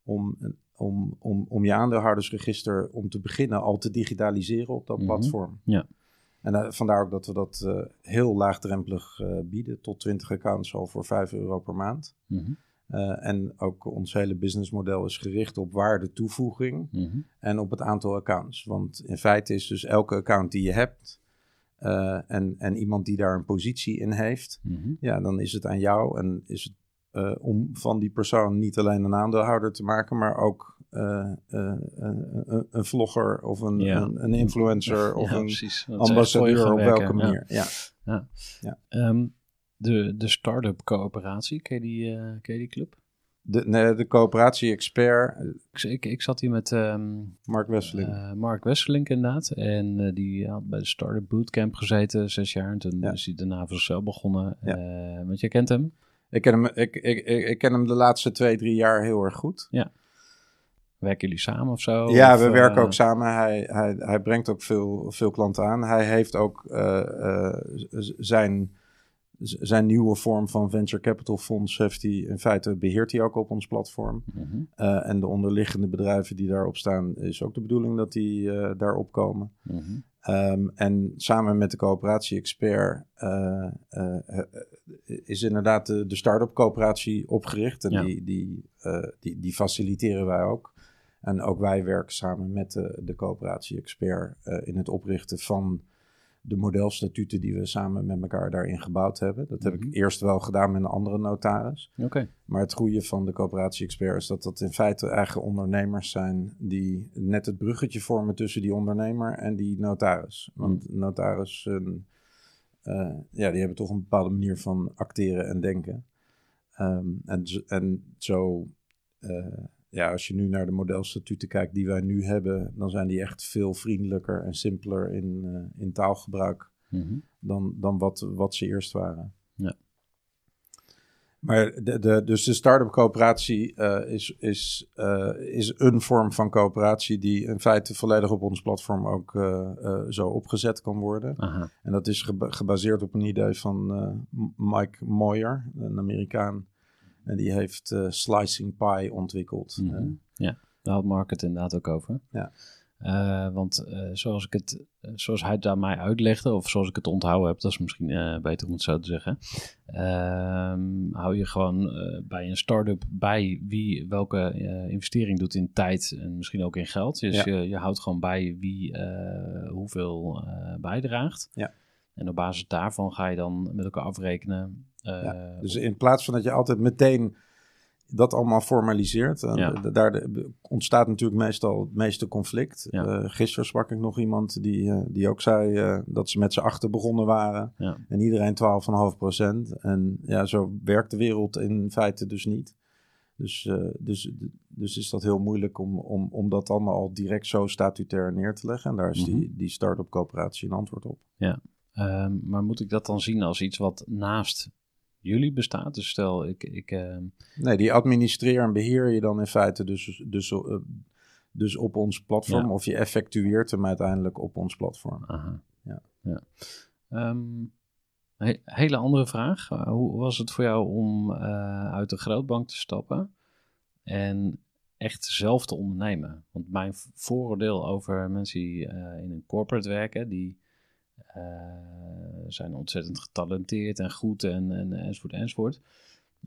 om, om, om, om je aandeelhoudersregister om te beginnen al te digitaliseren op dat Mhm. platform. Ja. En eh, vandaar ook dat we dat heel laagdrempelig bieden. Tot 20 accounts al voor 5 euro per maand. Mhm. En ook ons hele businessmodel is gericht op waarde toevoeging Mhm. en op het aantal accounts. Want in feite is dus elke account die je hebt eh, en, en iemand die daar een positie in heeft, Mhm. ja, dan is het aan jou en is het eh, om van die persoon niet alleen een aandeelhouder te maken, maar ook eh, een, vlogger of een, Ja. een, een influencer of Ja, een precies. Ambassadeur op welke Ja. manier. Ja. Ehm, de, de start-up coöperatie, ken je die, ken je die club? De, nee, de coöperatie-expert, Ik, ik, ik zat hier met ehm, Mark Wesseling. eh, Mark Wesselink inderdaad. En eh, die had bij de Startup Bootcamp gezeten, zes jaar. En toen Ja. is hij daarna voor zichzelf begonnen. Ja. Eh, want jij kent hem. ik, ken hem, ik, ik, ik, ken hem de laatste twee, drie jaar heel erg goed. Werken jullie samen of zo? Ja, Of, we werken ook samen. Hij, hij, hij brengt ook veel, veel klanten aan. Hij heeft ook zijn, zijn nieuwe vorm van venture capital fonds. Heeft hij, in feite beheert hij ook op ons platform. mhm. Eh, en de onderliggende bedrijven die daarop staan, is ook de bedoeling dat die eh, daarop komen. Mhm. Ehm, en samen met de coöperatie-expert eh, is inderdaad de, de start-up coöperatie opgericht. En Ja. die, die, die, die faciliteren wij ook. En ook wij werken samen met de, de coöperatie-expert in het oprichten van de modelstatuten die we samen met elkaar daarin gebouwd hebben. Dat heb Mhm. ik eerst wel gedaan met een andere notaris. Oké. Maar het goede van de coöperatie-expert is dat dat in feite eigen ondernemers zijn die net het bruggetje vormen tussen die ondernemer en die notaris. Want notaris, eh, ja, die hebben toch een bepaalde manier van acteren en denken. Ehm, en, zo- en zo, eh, ja, als je nu naar de modelstatuten kijkt die wij nu hebben, dan zijn die echt veel vriendelijker en simpeler in, eh, in taalgebruik Mhm. dan, dan wat, wat ze eerst waren. Ja. Maar de, de, dus de start-up coöperatie eh, is, is, eh, is een vorm van coöperatie die in feite volledig op ons platform ook zo opgezet kan worden. Aha. En dat is geba- gebaseerd op een idee van Mike Moyer, een Amerikaan. En die heeft eh, Slicing Pie ontwikkeld. Mhm. Ja, daar had Mark het inderdaad ook over. Ja. Eh, want eh, zoals, ik het, zoals hij het aan mij uitlegde, of zoals ik het onthouden heb, dat is misschien beter om het zo te zeggen. ehm, hou je gewoon bij een start-up bij wie welke investering doet in tijd en misschien ook in geld. Dus Ja. je, je houdt gewoon bij wie hoeveel bijdraagt. Ja. En op basis daarvan ga je dan met elkaar afrekenen. Eh, Ja, Dus in plaats van dat je altijd meteen dat allemaal formaliseert, Ja. daar ontstaat natuurlijk meestal het meeste conflict. Ja. Eh, gisteren sprak ik nog iemand die, eh, die ook zei dat ze met z'n achter begonnen waren ja. en iedereen 12,5 procent. En ja, zo werkt de wereld in feite dus niet. Dus, dus, dus is dat heel moeilijk om, om, om dat dan al direct zo statutair neer te leggen. En daar is Mhm. die, die start-up coöperatie een antwoord op. Ehm, maar moet ik dat dan zien als iets wat naast jullie bestaat? Dus stel, ik, ik, ehm, Nee, die administreer en beheer je dan in feite dus, dus, eh, dus op ons platform. Ja. Of je effectueert hem uiteindelijk op ons platform. aha. Ja. ja. Ehm, he- hele andere vraag. Eh, hoe was het voor jou om eh, uit de grootbank te stappen en echt zelf te ondernemen? Want mijn vooroordeel over mensen die in een corporate werken, die zijn ontzettend getalenteerd en goed en, en enzovoort enzovoort.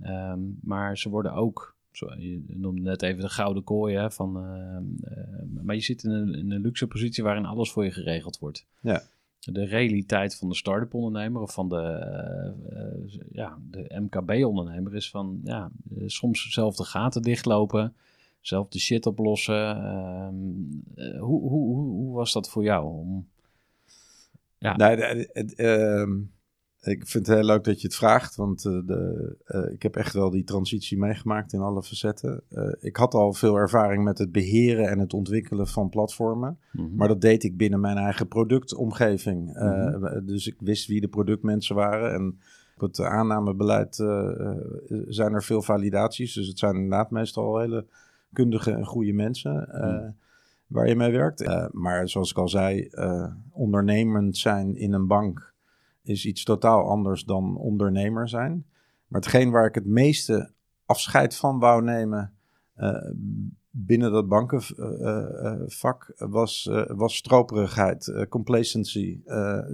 Ehm, maar ze worden ook, zo, je noemde net even de gouden kooi, hè, van, ehm, eh, maar je zit in een, in een luxe positie waarin alles voor je geregeld wordt. Ja. De realiteit van de start-up ondernemer of van de, eh, eh, ja, de MKB-ondernemer is van ja, eh, soms zelf de gaten dichtlopen, zelf de shit oplossen. Ehm, eh, hoe, hoe, hoe, hoe was dat voor jou? Om, Ja. Nee, de- het, ehm, ik vind het heel leuk dat je het vraagt, want eh, de, eh, ik heb echt wel die transitie meegemaakt in alle facetten. Eh, ik had al veel ervaring met het beheren en het ontwikkelen van platformen, Mhm. maar dat deed ik binnen mijn eigen productomgeving. Mhm. dus ik wist wie de productmensen waren en op het aannamebeleid zijn er veel validaties. Dus het zijn inderdaad meestal hele kundige en goede mensen Mhm. Waar je mee werkt. Eh, maar zoals ik al zei, eh, ondernemend zijn in een bank is iets totaal anders dan ondernemer zijn. Maar hetgeen waar ik het meeste afscheid van wou nemen eh, binnen dat bankenvak was, was stroperigheid, complacency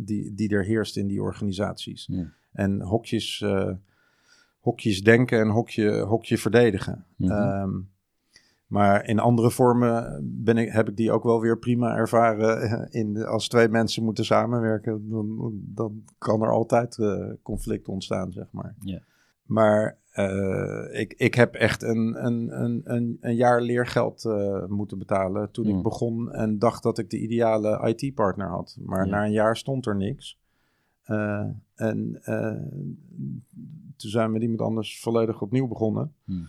die, die er heerst in die organisaties. Ja. En hokjes, hokjes denken en hokje, hokje verdedigen. Mhm. Ehm, maar in andere vormen ben ik, heb ik die ook wel weer prima ervaren. eh, In, als twee mensen moeten samenwerken, dan, dan kan er altijd eh, conflict ontstaan, zeg maar. Maar eh, ik, ik heb echt een, een, een, een, een jaar leergeld moeten betalen toen Mm. ik begon en dacht dat ik de ideale IT-partner had. Maar na een jaar stond er niks. En toen zijn we met iemand anders volledig opnieuw begonnen. Hmm.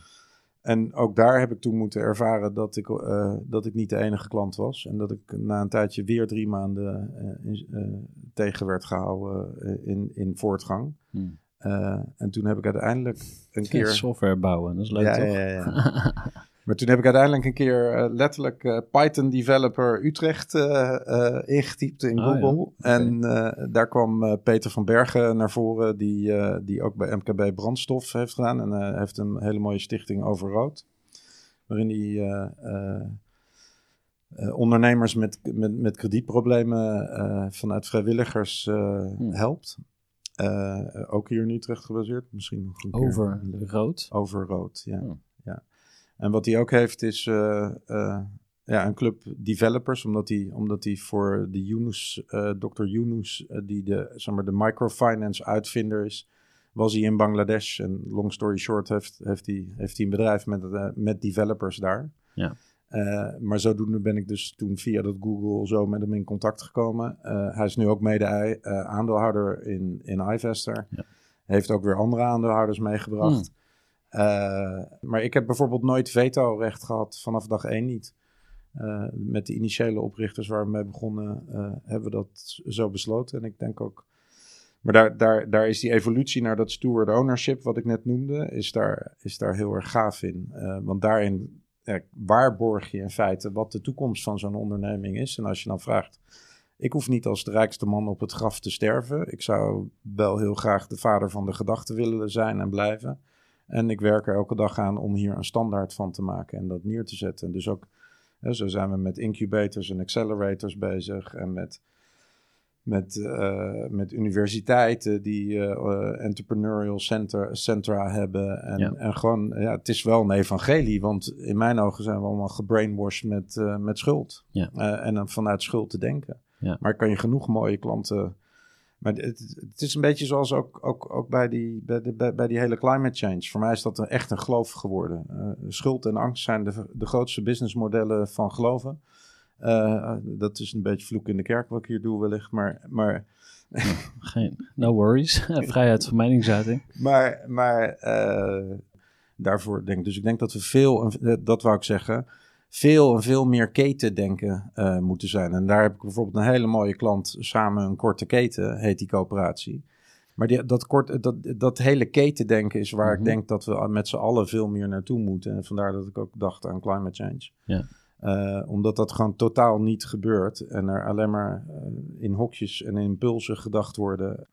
En ook daar heb ik toen moeten ervaren dat ik, eh, dat ik niet de enige klant was. En dat ik na een tijdje weer drie maanden eh, in- eh, tegen werd gehouden eh, in, in voortgang. Hmm. En toen heb ik uiteindelijk een keer... Software bouwen, dat is leuk ja, toch? ja, ja. maar toen heb ik uiteindelijk een keer eh, letterlijk eh, Python Developer Utrecht eh, ingetypt in ja. Google. En daar kwam Peter van Bergen naar voren, die, die ook bij MKB Brandstof heeft gedaan. En heeft een hele mooie stichting over rood. Waarin hij ondernemers met, met, met kredietproblemen vanuit vrijwilligers Hmm. helpt. Ook hier in Utrecht gebaseerd. Misschien nog een keer. Over rood. Over rood, ja. Oh. En wat hij ook heeft is eh, eh, ja, een club developers, omdat hij, omdat hij voor de Yunus, eh Dr. Yunus, die de, zeg maar, de microfinance uitvinder is, was hij in Bangladesh. En long story short heeft, heeft, hij, heeft hij een bedrijf met, met developers daar. Ja. Eh, maar zodoende ben ik dus toen via dat Google zo met hem in contact gekomen. Hij is nu ook mede aandeelhouder in, in iVester. Ja. Heeft ook weer andere aandeelhouders meegebracht. Eh, maar ik heb bijvoorbeeld nooit veto-recht gehad, vanaf dag één niet. Eh, met de initiële oprichters waar we mee begonnen, eh, hebben we dat zo besloten. En ik denk ook. Maar daar, daar, daar is die evolutie naar dat steward ownership, wat ik net noemde, is daar, is daar heel erg gaaf in. Eh, want daarin waarborg je in feite wat de toekomst van zo'n onderneming is. En als je dan vraagt. Ik hoef niet als de rijkste man op het graf te sterven. Ik zou wel heel graag de vader van de gedachten willen zijn en blijven. En ik werk er elke dag aan om hier een standaard van te maken en dat neer te zetten. Dus ook, hè, zo zijn we met incubators en accelerators bezig en met, met, eh, met universiteiten die eh, eh, entrepreneurial center, centra hebben. En, Ja. en gewoon, ja, het is wel een evangelie, want in mijn ogen zijn we allemaal gebrainwashed met, met schuld. Ja. En dan vanuit schuld te denken. Ja. Maar kan je genoeg mooie klanten maar het, het is een beetje zoals ook, ook, ook bij, die, bij, de, bij, bij die hele climate change. Voor mij is dat een, echt een geloof geworden. Eh, schuld en angst zijn de, de grootste businessmodellen van geloven. Eh, dat is een beetje vloek in de kerk wat ik hier doe wellicht. Maar, maar, Geen, no worries. Vrijheid van meningsuiting. maar, maar eh, daarvoor denk ik. Dus ik denk dat we veel, dat wou ik zeggen, veel en veel meer ketendenken eh moeten zijn. En daar heb ik bijvoorbeeld een hele mooie klant, samen een korte keten, heet die coöperatie. Maar die, dat, kort, dat, dat hele ketendenken is waar Mhm. ik denk dat we met z'n allen veel meer naartoe moeten. En vandaar dat ik ook dacht aan climate change. Ja. Eh, omdat dat gewoon totaal niet gebeurt. En er alleen maar eh, in hokjes en in impulsen gedacht worden.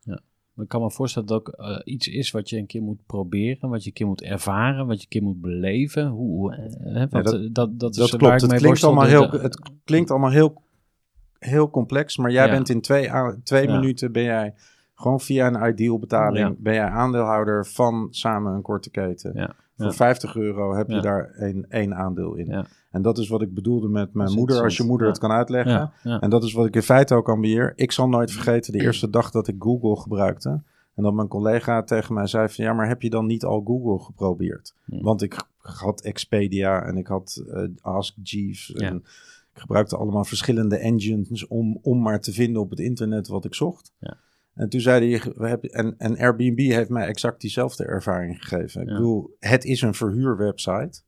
Maar ik kan me voorstellen dat het ook eh, iets is wat je een keer moet proberen, wat je een keer moet ervaren, wat je een keer moet beleven. Hoe, eh, hè, want, dat- eh, dat, dat, is Dat klopt. Het klinkt, allemaal De- heel, de- het klinkt allemaal heel heel complex. Maar jij Ja. bent in twee, twee Ja. minuten ben jij gewoon via een ideal betaling ben jij aandeelhouder van samen een korte keten. Ja. Voor Ja. 50 euro heb je Ja. daar één, één aandeel in. Ja. En dat is wat ik bedoelde met mijn moeder, als je moeder Ja. het kan uitleggen. Ja, ja. En dat is wat ik in feite ook ambieer. Ik zal nooit vergeten de eerste dag dat ik Google gebruikte. En dat mijn collega tegen mij zei van... ja, maar heb je dan niet al Google geprobeerd? Want ik had Expedia en ik had eh, Ask Jeeves. En Ja. Ik gebruikte allemaal verschillende engines om, om maar te vinden op het internet wat ik zocht. Ja. En toen zei hij, we hebben, en, en Airbnb heeft mij exact diezelfde ervaring gegeven. Ik Ja. bedoel, het is een verhuurwebsite.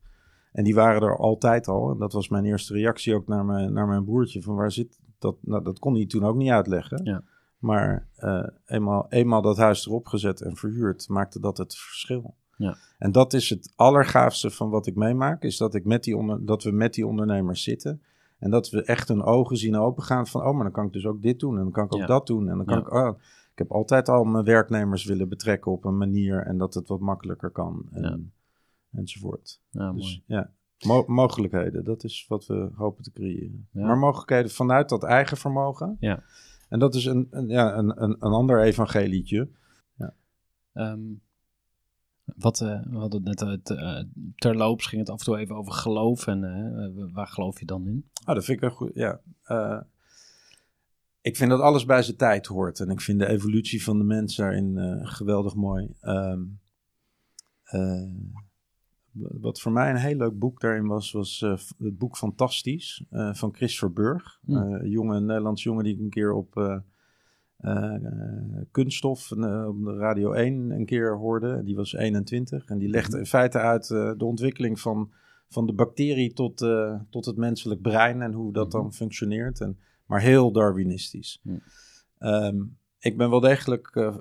En die waren er altijd al. En dat was mijn eerste reactie ook naar mijn, naar mijn broertje. Van waar zit dat? Nou, dat kon hij toen ook niet uitleggen. Ja. Maar eh, eenmaal, eenmaal dat huis erop gezet en verhuurd, maakte dat het verschil. Ja. En dat is het allergaafste van wat ik meemaak. Is dat, ik met die onder, dat we met die ondernemers zitten. En dat we echt hun ogen zien opengaan van... oh, maar dan kan ik dus ook dit doen. En dan kan ik ook Ja. dat doen. En dan kan Ja. ik... Oh, ik heb altijd al mijn werknemers willen betrekken op een manier... en dat het wat makkelijker kan. En, Ja. Enzovoort. Ja, mooi. Dus ja, mo- mogelijkheden. Dat is wat we hopen te creëren. Ja. Maar mogelijkheden vanuit dat eigen vermogen. Ja. En dat is een, een, ja, een, een, een ander evangelietje. Ehm, wat, eh, we hadden het net uit, eh, terloops ging het af en toe even over geloof. En eh, waar geloof je dan in? Ah, dat vind ik een goed. Ja. Ik vind dat alles bij zijn tijd hoort. En ik vind de evolutie van de mens daarin eh, geweldig mooi. Ehm, eh, wat voor mij een heel leuk boek daarin was, was eh, het boek Fantastisch van Christopher Burg. Hmm. Eh, een jonge een Nederlands jongen die ik een keer op Kunststof op de Radio 1 een keer hoorde. Die was 21 en die legde in feite uit de ontwikkeling van, van de bacterie tot, tot het menselijk brein en hoe dat dan functioneert. En, maar heel Darwinistisch. Ehm, ik ben wel degelijk eh,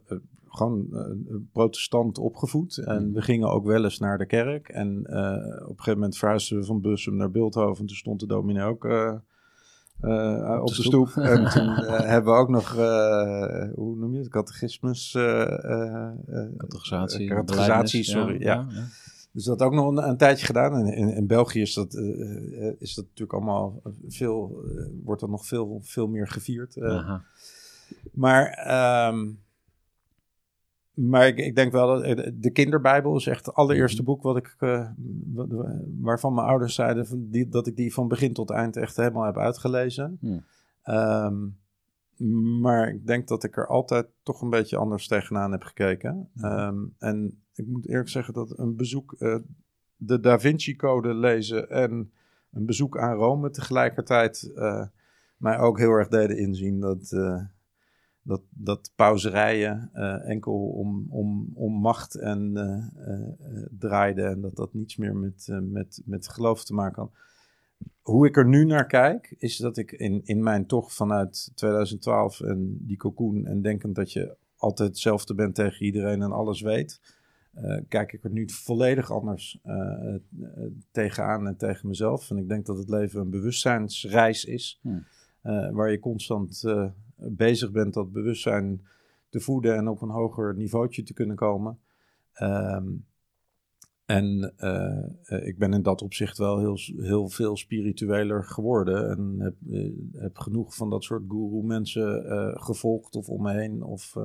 gewoon eh, protestant opgevoed. En we gingen ook wel eens naar de kerk. En eh, op een gegeven moment verhuisden we van Bussum naar Beeldhoven. Toen stond de dominee ook eh, op, de de stoep. stoep. en toen hebben we ook nog, hoe noem je het, catechismus... Categorisatie. categorisatie, sorry. Ja, ja. Dus dat ook nog een, een tijdje gedaan. En in, in België is dat, eh, eh, is dat natuurlijk allemaal veel, eh, wordt dat nog veel, veel meer gevierd. Aha. Maar, ehm, maar ik, ik denk wel dat de kinderbijbel is echt het allereerste boek wat ik, wa- wa- waarvan mijn ouders zeiden van die, dat ik die van begin tot eind echt helemaal heb uitgelezen. Ehm, maar ik denk dat ik er altijd toch een beetje anders tegenaan heb gekeken. Ehm, en ik moet eerlijk zeggen dat een bezoek, eh, de Da Vinci Code lezen en een bezoek aan Rome tegelijkertijd eh, mij ook heel erg deden inzien dat, eh, dat, dat pauzerijen enkel om, om, om macht en eh, eh, eh, draaide en dat dat niets meer met, met, met geloof te maken had. Hoe ik er nu naar kijk, is dat ik in, in mijn tocht vanuit 2012 en die cocoon en denkend dat je altijd hetzelfde bent tegen iedereen en alles weet, eh, kijk ik er nu volledig anders eh, tegenaan en tegen mezelf. En ik denk dat het leven een bewustzijnsreis is, Hmm. waar je constant bezig bent dat bewustzijn te voeden en op een hoger niveautje te kunnen komen. Ehm, en ik ben in dat opzicht wel heel, heel veel spiritueler geworden. En heb, heb genoeg van dat soort guru mensen eh, gevolgd of om me heen. Of,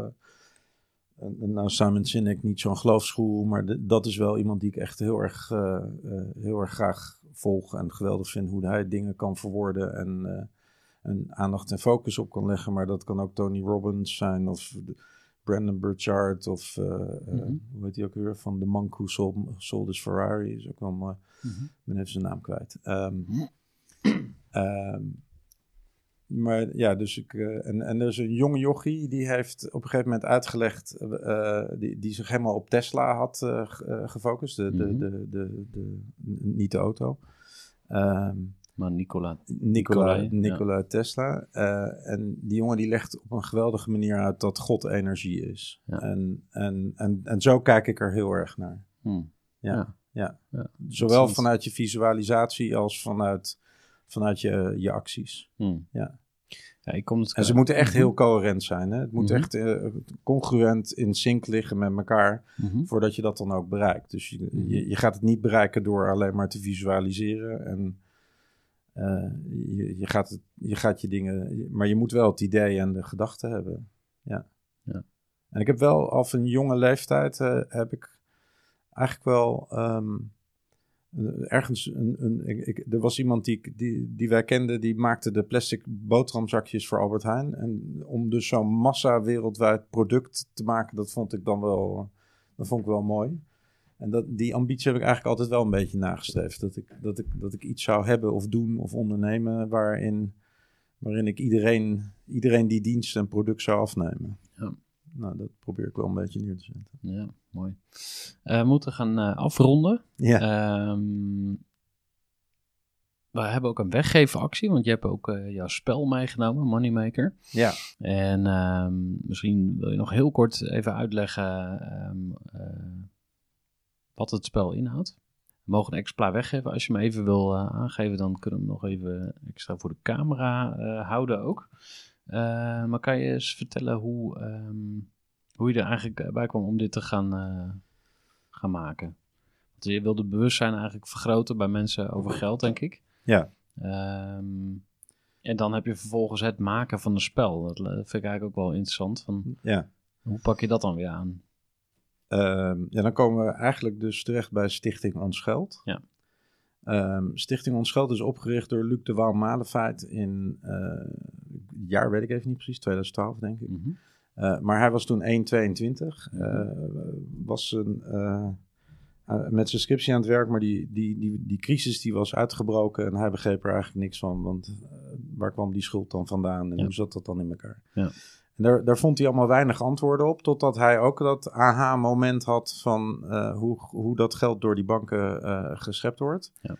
nou, Simon Sinek niet zo'n geloofsgoeroe, maar de- dat is wel iemand die ik echt heel erg, eh, eh, heel erg graag volg. En geweldig vind hoe hij dingen kan verwoorden en, en aandacht en focus op kan leggen. Maar dat kan ook Tony Robbins zijn of Brandon Burchard of Mhm. hoe heet hij ook weer? Van de Monk Who Sold, Sold His Ferrari. Is ook wel mooi. Mhm. Ik ben even zijn naam kwijt. Ehm, maar ja, dus ik. eh, en, en er is een jonge jochie die heeft op een gegeven moment uitgelegd. eh, die, die zich helemaal op Tesla had eh, ge- eh, gefocust. De, de, Mhm. de, de, de, niet de auto. Ehm, Maar Nicola. Nikola, Nikolai, Nikola Tesla. Eh, en die jongen die legt op een geweldige manier uit dat God energie is. Ja. En, en, en, en zo kijk ik er heel erg naar. Hmm. Ja. Ja. Zowel vanuit je visualisatie als vanuit, vanuit je, je acties. Hmm. Ja. Ja, ik kom het En ze moeten echt heel coherent zijn. Hè? Het moet Mhm. echt eh, congruent in sync liggen met elkaar Mhm. voordat je dat dan ook bereikt. Dus je, Mhm. je, je gaat het niet bereiken door alleen maar te visualiseren. En eh, je, je, gaat het, je gaat je dingen, maar je moet wel het idee en de gedachte hebben. Ja. Ja. En ik heb wel al van jonge leeftijd eh, heb ik eigenlijk wel ehm, eh, ergens een, een ik, er was iemand die, die, die wij kenden, die maakte de plastic boterhamzakjes voor Albert Heijn. En om dus zo'n massa wereldwijd product te maken, dat vond ik dan wel, dat vond ik wel mooi. En dat, die ambitie heb ik eigenlijk altijd wel een beetje nagestreefd. Dat ik, dat ik, dat ik iets zou hebben of doen of ondernemen waarin, waarin ik iedereen, iedereen die dienst en product zou afnemen. Ja. Nou, dat probeer ik wel een beetje neer te zetten. Ja, mooi. Eh, we moeten gaan eh, afronden. Ja, Ehm, we hebben ook een weggevenactie, want je hebt ook eh, jouw spel meegenomen, Moneymaker. ja. En ehm, misschien wil je nog heel kort even uitleggen ehm, eh, wat het spel inhoudt. We mogen een exemplaar weggeven. Als je hem even wil aangeven, dan kunnen we hem nog even extra voor de camera houden ook. Eh, maar kan je eens vertellen hoe, ehm, hoe je er eigenlijk bij kwam om dit te gaan, eh, gaan maken? Want je wilde bewustzijn eigenlijk vergroten bij mensen over geld, denk ik. Ja. Ehm, en dan heb je vervolgens het maken van een spel. Dat eh, vind ik eigenlijk ook wel interessant. Van, ja. hoe pak je dat dan weer aan? Ehm, ja, dan komen we eigenlijk dus terecht bij Stichting Ons Geld. Ja. Stichting Ons Geld is opgericht door Luc de Waal Malefeit in, eh jaar weet ik even niet precies, 2012 denk ik. Mhm. Eh, maar hij was toen 1,22. eh was een, eh, met zijn scriptie aan het werk, maar die, die, die, die crisis die was uitgebroken en hij begreep er eigenlijk niks van. Want waar kwam die schuld dan vandaan en Ja. hoe zat dat dan in elkaar? Ja. En daar, daar vond hij allemaal weinig antwoorden op, totdat hij ook dat aha-moment had van hoe, hoe dat geld door die banken geschept wordt. Ja.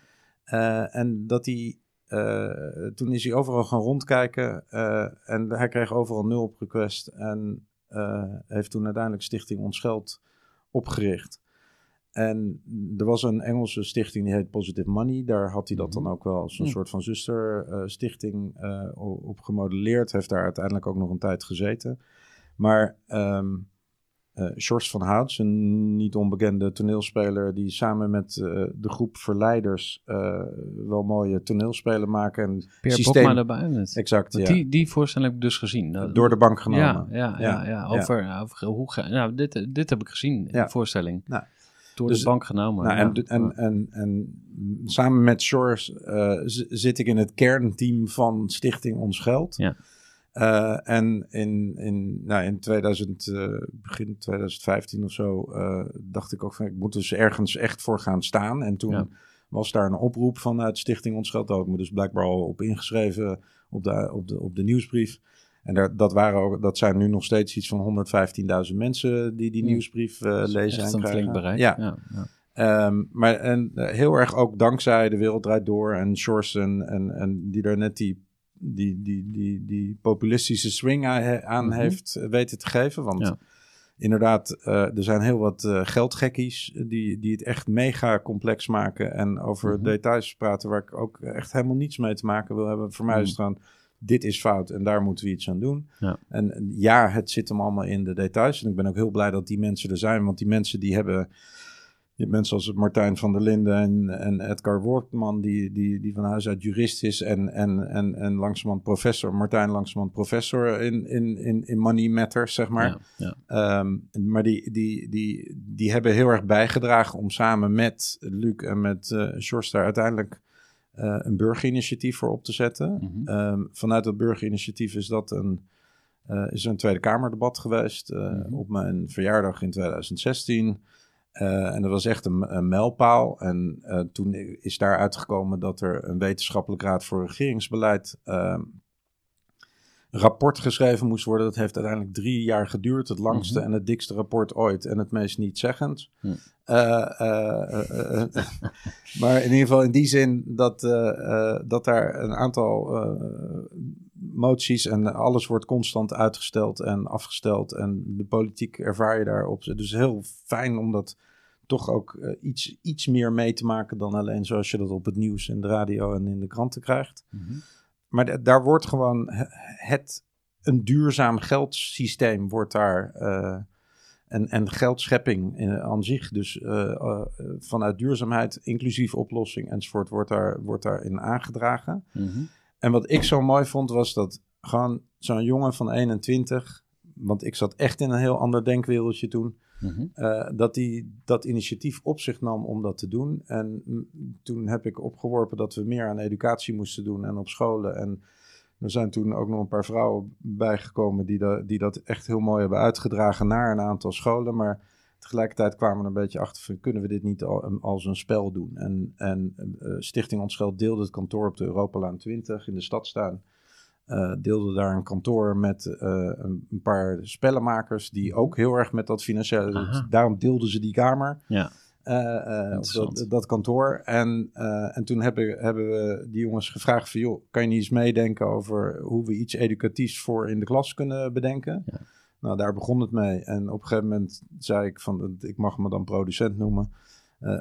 En dat hij, eh, toen is hij overal gaan rondkijken eh, en hij kreeg overal nul op request en eh, heeft toen uiteindelijk Stichting Ons Geld opgericht. En er was een Engelse stichting die heet Positive Money. Daar had hij dat dan ook wel als een soort van zusterstichting op gemodelleerd. Heeft daar uiteindelijk ook nog een tijd gezeten. Maar ehm Sjors van Houts, een niet onbekende toneelspeler... die samen met eh, de groep Verleiders eh, wel mooie toneelspelen maken. En Peer systeem- Bokma erbij. Net. Exact, ja. Die, die voorstelling heb ik dus gezien. Dat- Door de bank genomen. ja, ja, ja, ja, Ja, Over, over hoe ga, nou, dit, dit heb ik gezien de voorstelling. Nou, Door dus- de bank genomen. Nou, en, en, en, en samen met Shores z- zit ik in het kernteam van Stichting Ons Geld. Ja. Eh, en in, in, nou, in 2000, eh, begin 2015 of zo eh, dacht ik ook van ik moet dus ergens echt voor gaan staan. En toen Ja. was daar een oproep vanuit Stichting Ons Geld. Daar had ik me dus blijkbaar al op ingeschreven op de, op de, op de nieuwsbrief. En daar, dat, waren ook, dat zijn nu nog steeds iets van 115.000 mensen die die Ja. nieuwsbrief Dat is lezen en een krijgen. flink bereik. Ja. Ehm, maar en, heel erg ook dankzij De Wereld Draait Door en Shores en, en, en die daar net die, die, die, die, die populistische swing aan, Mhm. heeft weten te geven. Want Ja. inderdaad, eh, er zijn heel wat eh, geldgekkies die, die het echt mega complex maken en over Mhm. details praten waar ik ook echt helemaal niets mee te maken wil hebben. Voor mij is het gewoon, dit is fout en daar moeten we iets aan doen. Ja. En en ja, het zit hem allemaal in de details. En ik ben ook heel blij dat die mensen er zijn, want die mensen die hebben... Je hebt mensen als Martijn van der Linden en, en Edgar Wortman, die, die, die van huis uit jurist is. En, en, en, en langzamerhand professor, Martijn langzamerhand professor in, in, in, in money matters, zeg maar. Ja, ja. Ehm, maar die, die, die, die hebben heel erg bijgedragen om samen met Luc en met Sjors daar uiteindelijk eh, een burgerinitiatief voor op te zetten. Mhm. Ehm, vanuit dat burgerinitiatief is dat een, eh, is er een Tweede Kamerdebat geweest Mhm. op mijn verjaardag in 2016. Eh, en dat was echt een, een mijlpaal. En eh, toen is daar uitgekomen dat er een wetenschappelijk raad voor regeringsbeleid een rapport geschreven moest worden. Dat heeft uiteindelijk drie jaar geduurd. Het langste Mhm. en het dikste rapport ooit en het meest nietzeggend. Hm. Eh, maar in ieder geval in die zin dat, dat daar een aantal moties en alles wordt constant uitgesteld en afgesteld. En de politiek ervaar je daarop. Dus heel fijn om dat toch ook eh, iets, iets meer mee te maken dan alleen zoals je dat op het nieuws en de radio en in de kranten krijgt. Mhm. Maar da- daar wordt gewoon he- het, een duurzaam geldsysteem wordt daar. eh, en, en geldschepping in, aan zich. Dus eh, eh, vanuit duurzaamheid, inclusief oplossing enzovoort, wordt, daar, wordt daarin aangedragen. Mhm. En wat ik zo mooi vond, was dat gewoon zo'n jongen van 21, want ik zat echt in een heel ander denkwereldje toen, Mhm. eh, dat hij dat initiatief op zich nam om dat te doen. En toen heb ik opgeworpen dat we meer aan educatie moesten doen en op scholen. En er zijn toen ook nog een paar vrouwen bijgekomen die, die dat echt heel mooi hebben uitgedragen naar een aantal scholen. Maar tegelijkertijd kwamen we er een beetje achter van kunnen we dit niet al, als een spel doen. En, en eh, Stichting Onscheld deelde het kantoor op de Europalaan 20 in de stadstuin. Eh, deelde daar een kantoor met eh, een, paar spellenmakers die ook heel erg met dat financiële... Aha. Daarom deelden ze die kamer. Ja. Eh, dat, dat kantoor. En, en toen hebben, hebben we die jongens gevraagd van... joh, kan je niet eens meedenken over hoe we iets educatiefs voor in de klas kunnen bedenken? Ja. Nou, daar begon het mee. En op een gegeven moment zei ik van... ik mag me dan producent noemen.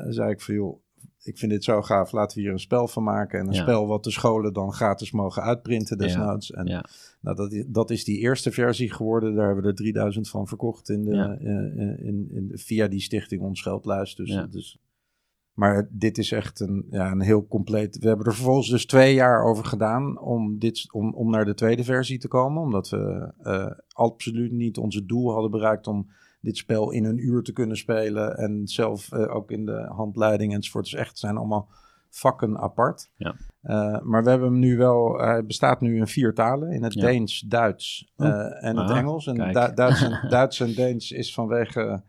zei ik van joh, ik vind dit zo gaaf. Laten we hier een spel van maken. En een Ja. spel wat de scholen dan gratis mogen uitprinten desnoods. En Ja. nou, dat, is, dat is die eerste versie geworden. Daar hebben we er 3000 van verkocht in de, eh, eh, in, in, via die stichting Onscheldluis. Dus, dus, maar dit is echt een, ja, een heel compleet... We hebben er vervolgens dus twee jaar over gedaan om, dit, om, om naar de tweede versie te komen. Omdat we eh, absoluut niet onze doel hadden bereikt om dit spel in een uur te kunnen spelen. En zelf eh, ook in de handleiding enzovoort. Dus echt, zijn allemaal vakken apart. Ja. Eh, maar we hebben hem nu wel, hij bestaat nu in vier talen. In het Ja. Deens, Duits Oh. eh, en het Engels. En. Du- Duits, en, Duits en Deens is vanwege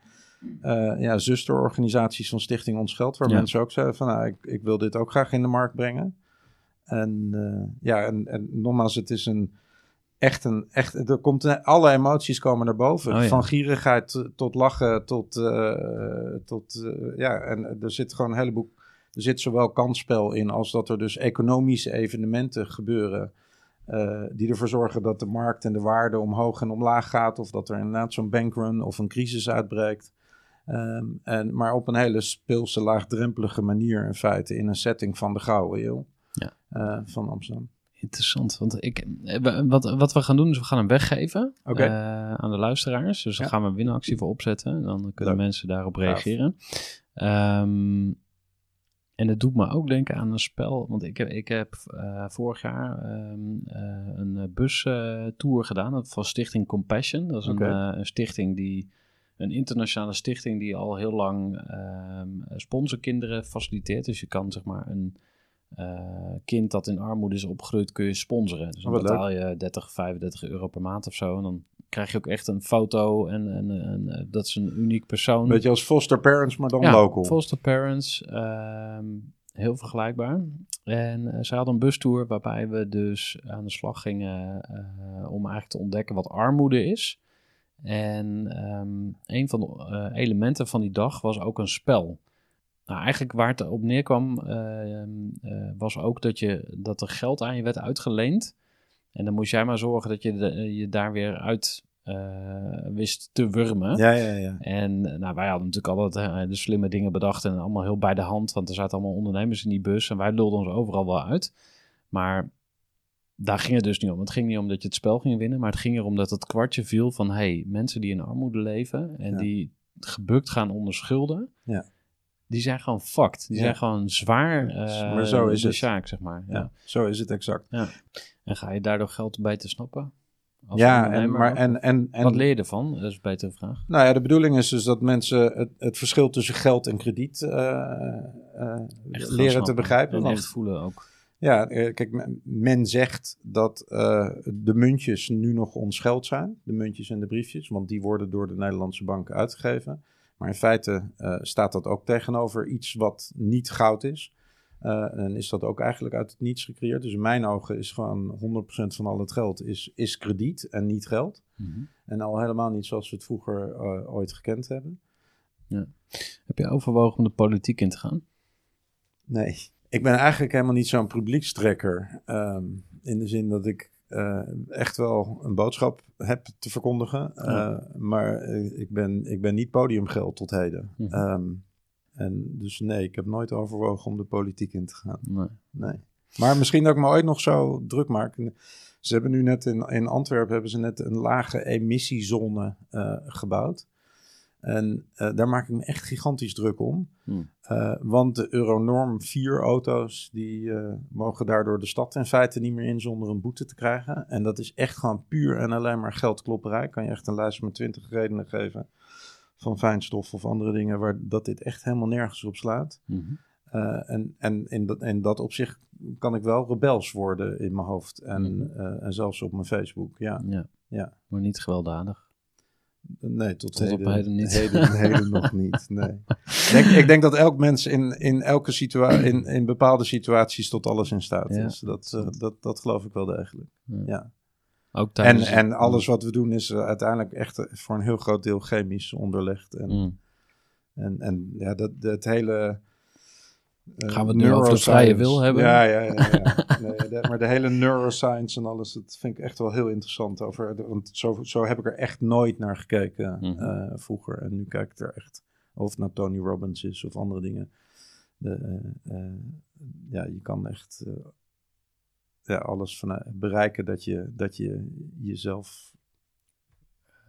ja, zusterorganisaties van Stichting Ons Geld. Waar Ja. mensen ook zeiden van, nou, ik, ik wil dit ook graag in de markt brengen. En ja, en, en nogmaals, het is een echt een, echt, er komt alle emoties komen naar boven. Oh ja. Van gierigheid tot lachen, tot, eh, tot eh, ja, en er zit gewoon een heleboel, er zit zowel kansspel in als dat er dus economische evenementen gebeuren. eh, die ervoor zorgen dat de markt en de waarde omhoog en omlaag gaat. Of dat er inderdaad zo'n bankrun of een crisis uitbreekt. Ehm, en, maar op een hele speelse, laagdrempelige manier in feite. In een setting van de Gouden Eeuw Ja. van Amsterdam. Interessant, want ik, eh, wat, wat we gaan doen is we gaan hem weggeven eh, aan de luisteraars. Dus daar Ja. gaan we een winactie voor opzetten. En dan kunnen Leuk. mensen daarop reageren. Ehm, en het doet me ook denken aan een spel. Want ik heb, ik heb eh, vorig jaar ehm, eh, een bustour gedaan van Stichting Compassion. Dat is een, een stichting die... Een internationale stichting die al heel lang ehm sponsorkinderen faciliteert. Dus je kan zeg maar een kind dat in armoede is opgegroeid, kun je sponsoren. Dus dan Oh, wat betaal je 30, 35 euro per maand of zo. En dan krijg je ook echt een foto en, en, en eh, dat is een uniek persoon. Beetje als foster parents, maar dan ja, local. foster parents, ehm, heel vergelijkbaar. En eh, ze hadden een bustour waarbij we dus aan de slag gingen eh, om eigenlijk te ontdekken wat armoede is. En ehm, een van de eh, elementen van die dag was ook een spel. Nou, eigenlijk waar het op neerkwam, eh, eh, was ook dat, je, dat er geld aan je werd uitgeleend. En dan moest jij maar zorgen dat je de- je daar weer uit eh, wist te wurmen. Ja, ja, ja. En eh, nou, wij hadden natuurlijk altijd eh, de slimme dingen bedacht en allemaal heel bij de hand, want er zaten allemaal ondernemers in die bus en wij lulden ons overal wel uit. Maar daar ging het dus niet om. Het ging niet om dat je het spel ging winnen, maar het ging erom dat het kwartje viel van hey, mensen die in armoede leven en Ja. die gebukt gaan onder schulden, Ja. Die zijn gewoon fucked. Die Ja. zijn gewoon zwaar eh Maar zo is de het. sjaak, zeg maar. Ja. Ja, zo is het exact. En ga je daardoor geld bij te snappen? Als Ja, en, maar, en, en, en Wat leer je ervan? Dat is een betere vraag. Nou ja, de bedoeling is dus dat mensen het, het verschil tussen geld en krediet eh, eh, leren te begrijpen. En Want echt voelen ook. ja, kijk, men, men zegt dat de muntjes nu nog ons geld zijn. De muntjes en de briefjes, want die worden door de Nederlandse bank uitgegeven. Maar in feite eh, staat dat ook tegenover iets wat niet goud is. Eh, en is dat ook eigenlijk uit het niets gecreëerd. Dus in mijn ogen is gewoon 100% van al het geld is, is krediet en niet geld. En al helemaal niet zoals we het vroeger eh, ooit gekend hebben. Heb je overwogen om de politiek in te gaan? Nee, ik ben eigenlijk helemaal niet zo'n publiekstrekker. ehm, in de zin dat ik eh, echt wel een boodschap heb te verkondigen. Ja. Eh, maar eh, ik, ben, ik ben niet podiumgeld tot heden. Mhm. Ehm, en dus nee, ik heb nooit overwogen om de politiek in te gaan. Nee. Nee. Maar misschien dat ik me ooit nog zo druk maak. Ze hebben nu net in, in Antwerpen hebben ze net een lage emissiezone gebouwd. En eh, daar maak ik me echt gigantisch druk om. Hmm. Eh, want de Euronorm 4 auto's, die eh, mogen daardoor de stad in feite niet meer in zonder een boete te krijgen. En dat is echt gewoon puur en alleen maar geldklopperij. Kan je echt een lijst met 20 redenen geven van fijnstof of andere dingen waar dat dit echt helemaal nergens op slaat. Mhm. En en in, dat, in dat opzicht kan ik wel rebels worden in mijn hoofd. En, Mhm. en zelfs op mijn Facebook. Ja, Ja. Ja. Maar niet gewelddadig. Nee, tot, Tot op heden, heden niet. Heden, heden nog niet. Nee. Ik, denk, ik denk dat elk mens in, in elke situatie, in, in bepaalde situaties tot alles in staat Ja. is. Dat, eh, dat, dat geloof ik wel degelijk. Ja. Ja. Ook En, tijdens... en alles wat we doen is eh, uiteindelijk echt eh, voor een heel groot deel chemisch onderlegd. En, Mm. en, en ja, dat, dat hele. Eh, Gaan we het nu over de vrije wil hebben? Ja, ja, ja. ja. nee, de- maar de hele neuroscience en alles, dat vind ik echt wel heel interessant. Over, want zo, zo heb ik er echt nooit naar gekeken Mhm. eh, vroeger. En nu kijk ik er echt, of het nou Tony Robbins is of andere dingen. De, eh, ja, je kan echt ja, alles vanuit bereiken dat je, dat je jezelf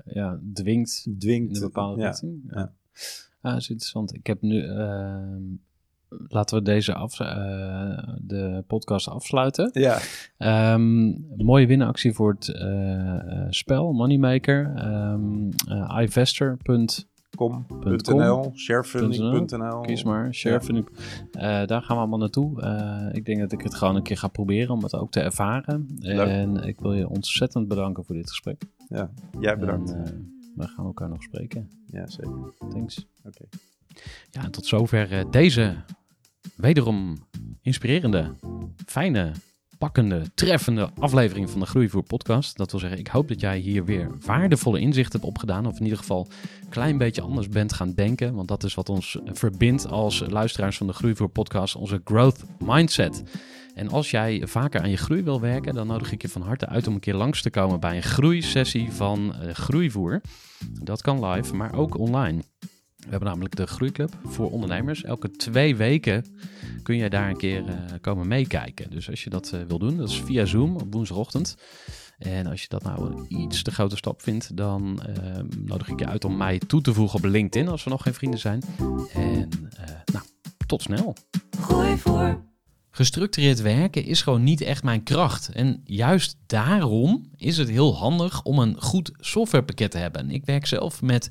ja, dwingt dwingt. in een bepaalde ja. richting. Ja. ja. Ah, dat is interessant. Ik heb nu... laten we deze af, eh, de podcast afsluiten. Ja, Ehm, mooie winactie voor het eh, eh, spel, Moneymaker. IVester.kies com.nl, sharefunding.nl. maar, sharefunding. Daar gaan we allemaal naartoe. Ik denk dat ik het gewoon een keer ga proberen om het ook te ervaren. Leuk. En ik wil je ontzettend bedanken voor dit gesprek. Ja, jij bedankt. En, we gaan elkaar nog spreken. ja, zeker. Thanks. Oké. Ja, en tot zover eh, deze wederom inspirerende, fijne, pakkende, treffende aflevering van de Groeivoer podcast. Dat wil zeggen, ik hoop dat jij hier weer waardevolle inzichten hebt opgedaan. Of in ieder geval een klein beetje anders bent gaan denken. Want dat is wat ons verbindt als luisteraars van de Groeivoer podcast. Onze growth mindset. En als jij vaker aan je groei wil werken, dan nodig ik je van harte uit om een keer langs te komen bij een groeisessie van eh, Groeivoer. Dat kan live, maar ook online. We hebben namelijk de Groeiclub voor ondernemers. Elke twee weken kun je daar een keer eh, komen meekijken. Dus als je dat eh, wil doen, dat is via Zoom op woensdagochtend. En als je dat nou een iets te grote stap vindt, dan eh, nodig ik je uit om mij toe te voegen op LinkedIn als we nog geen vrienden zijn. En eh, nou, tot snel. Gooi voor. Gestructureerd werken is gewoon niet echt mijn kracht. En juist daarom is het heel handig om een goed softwarepakket te hebben. Ik werk zelf met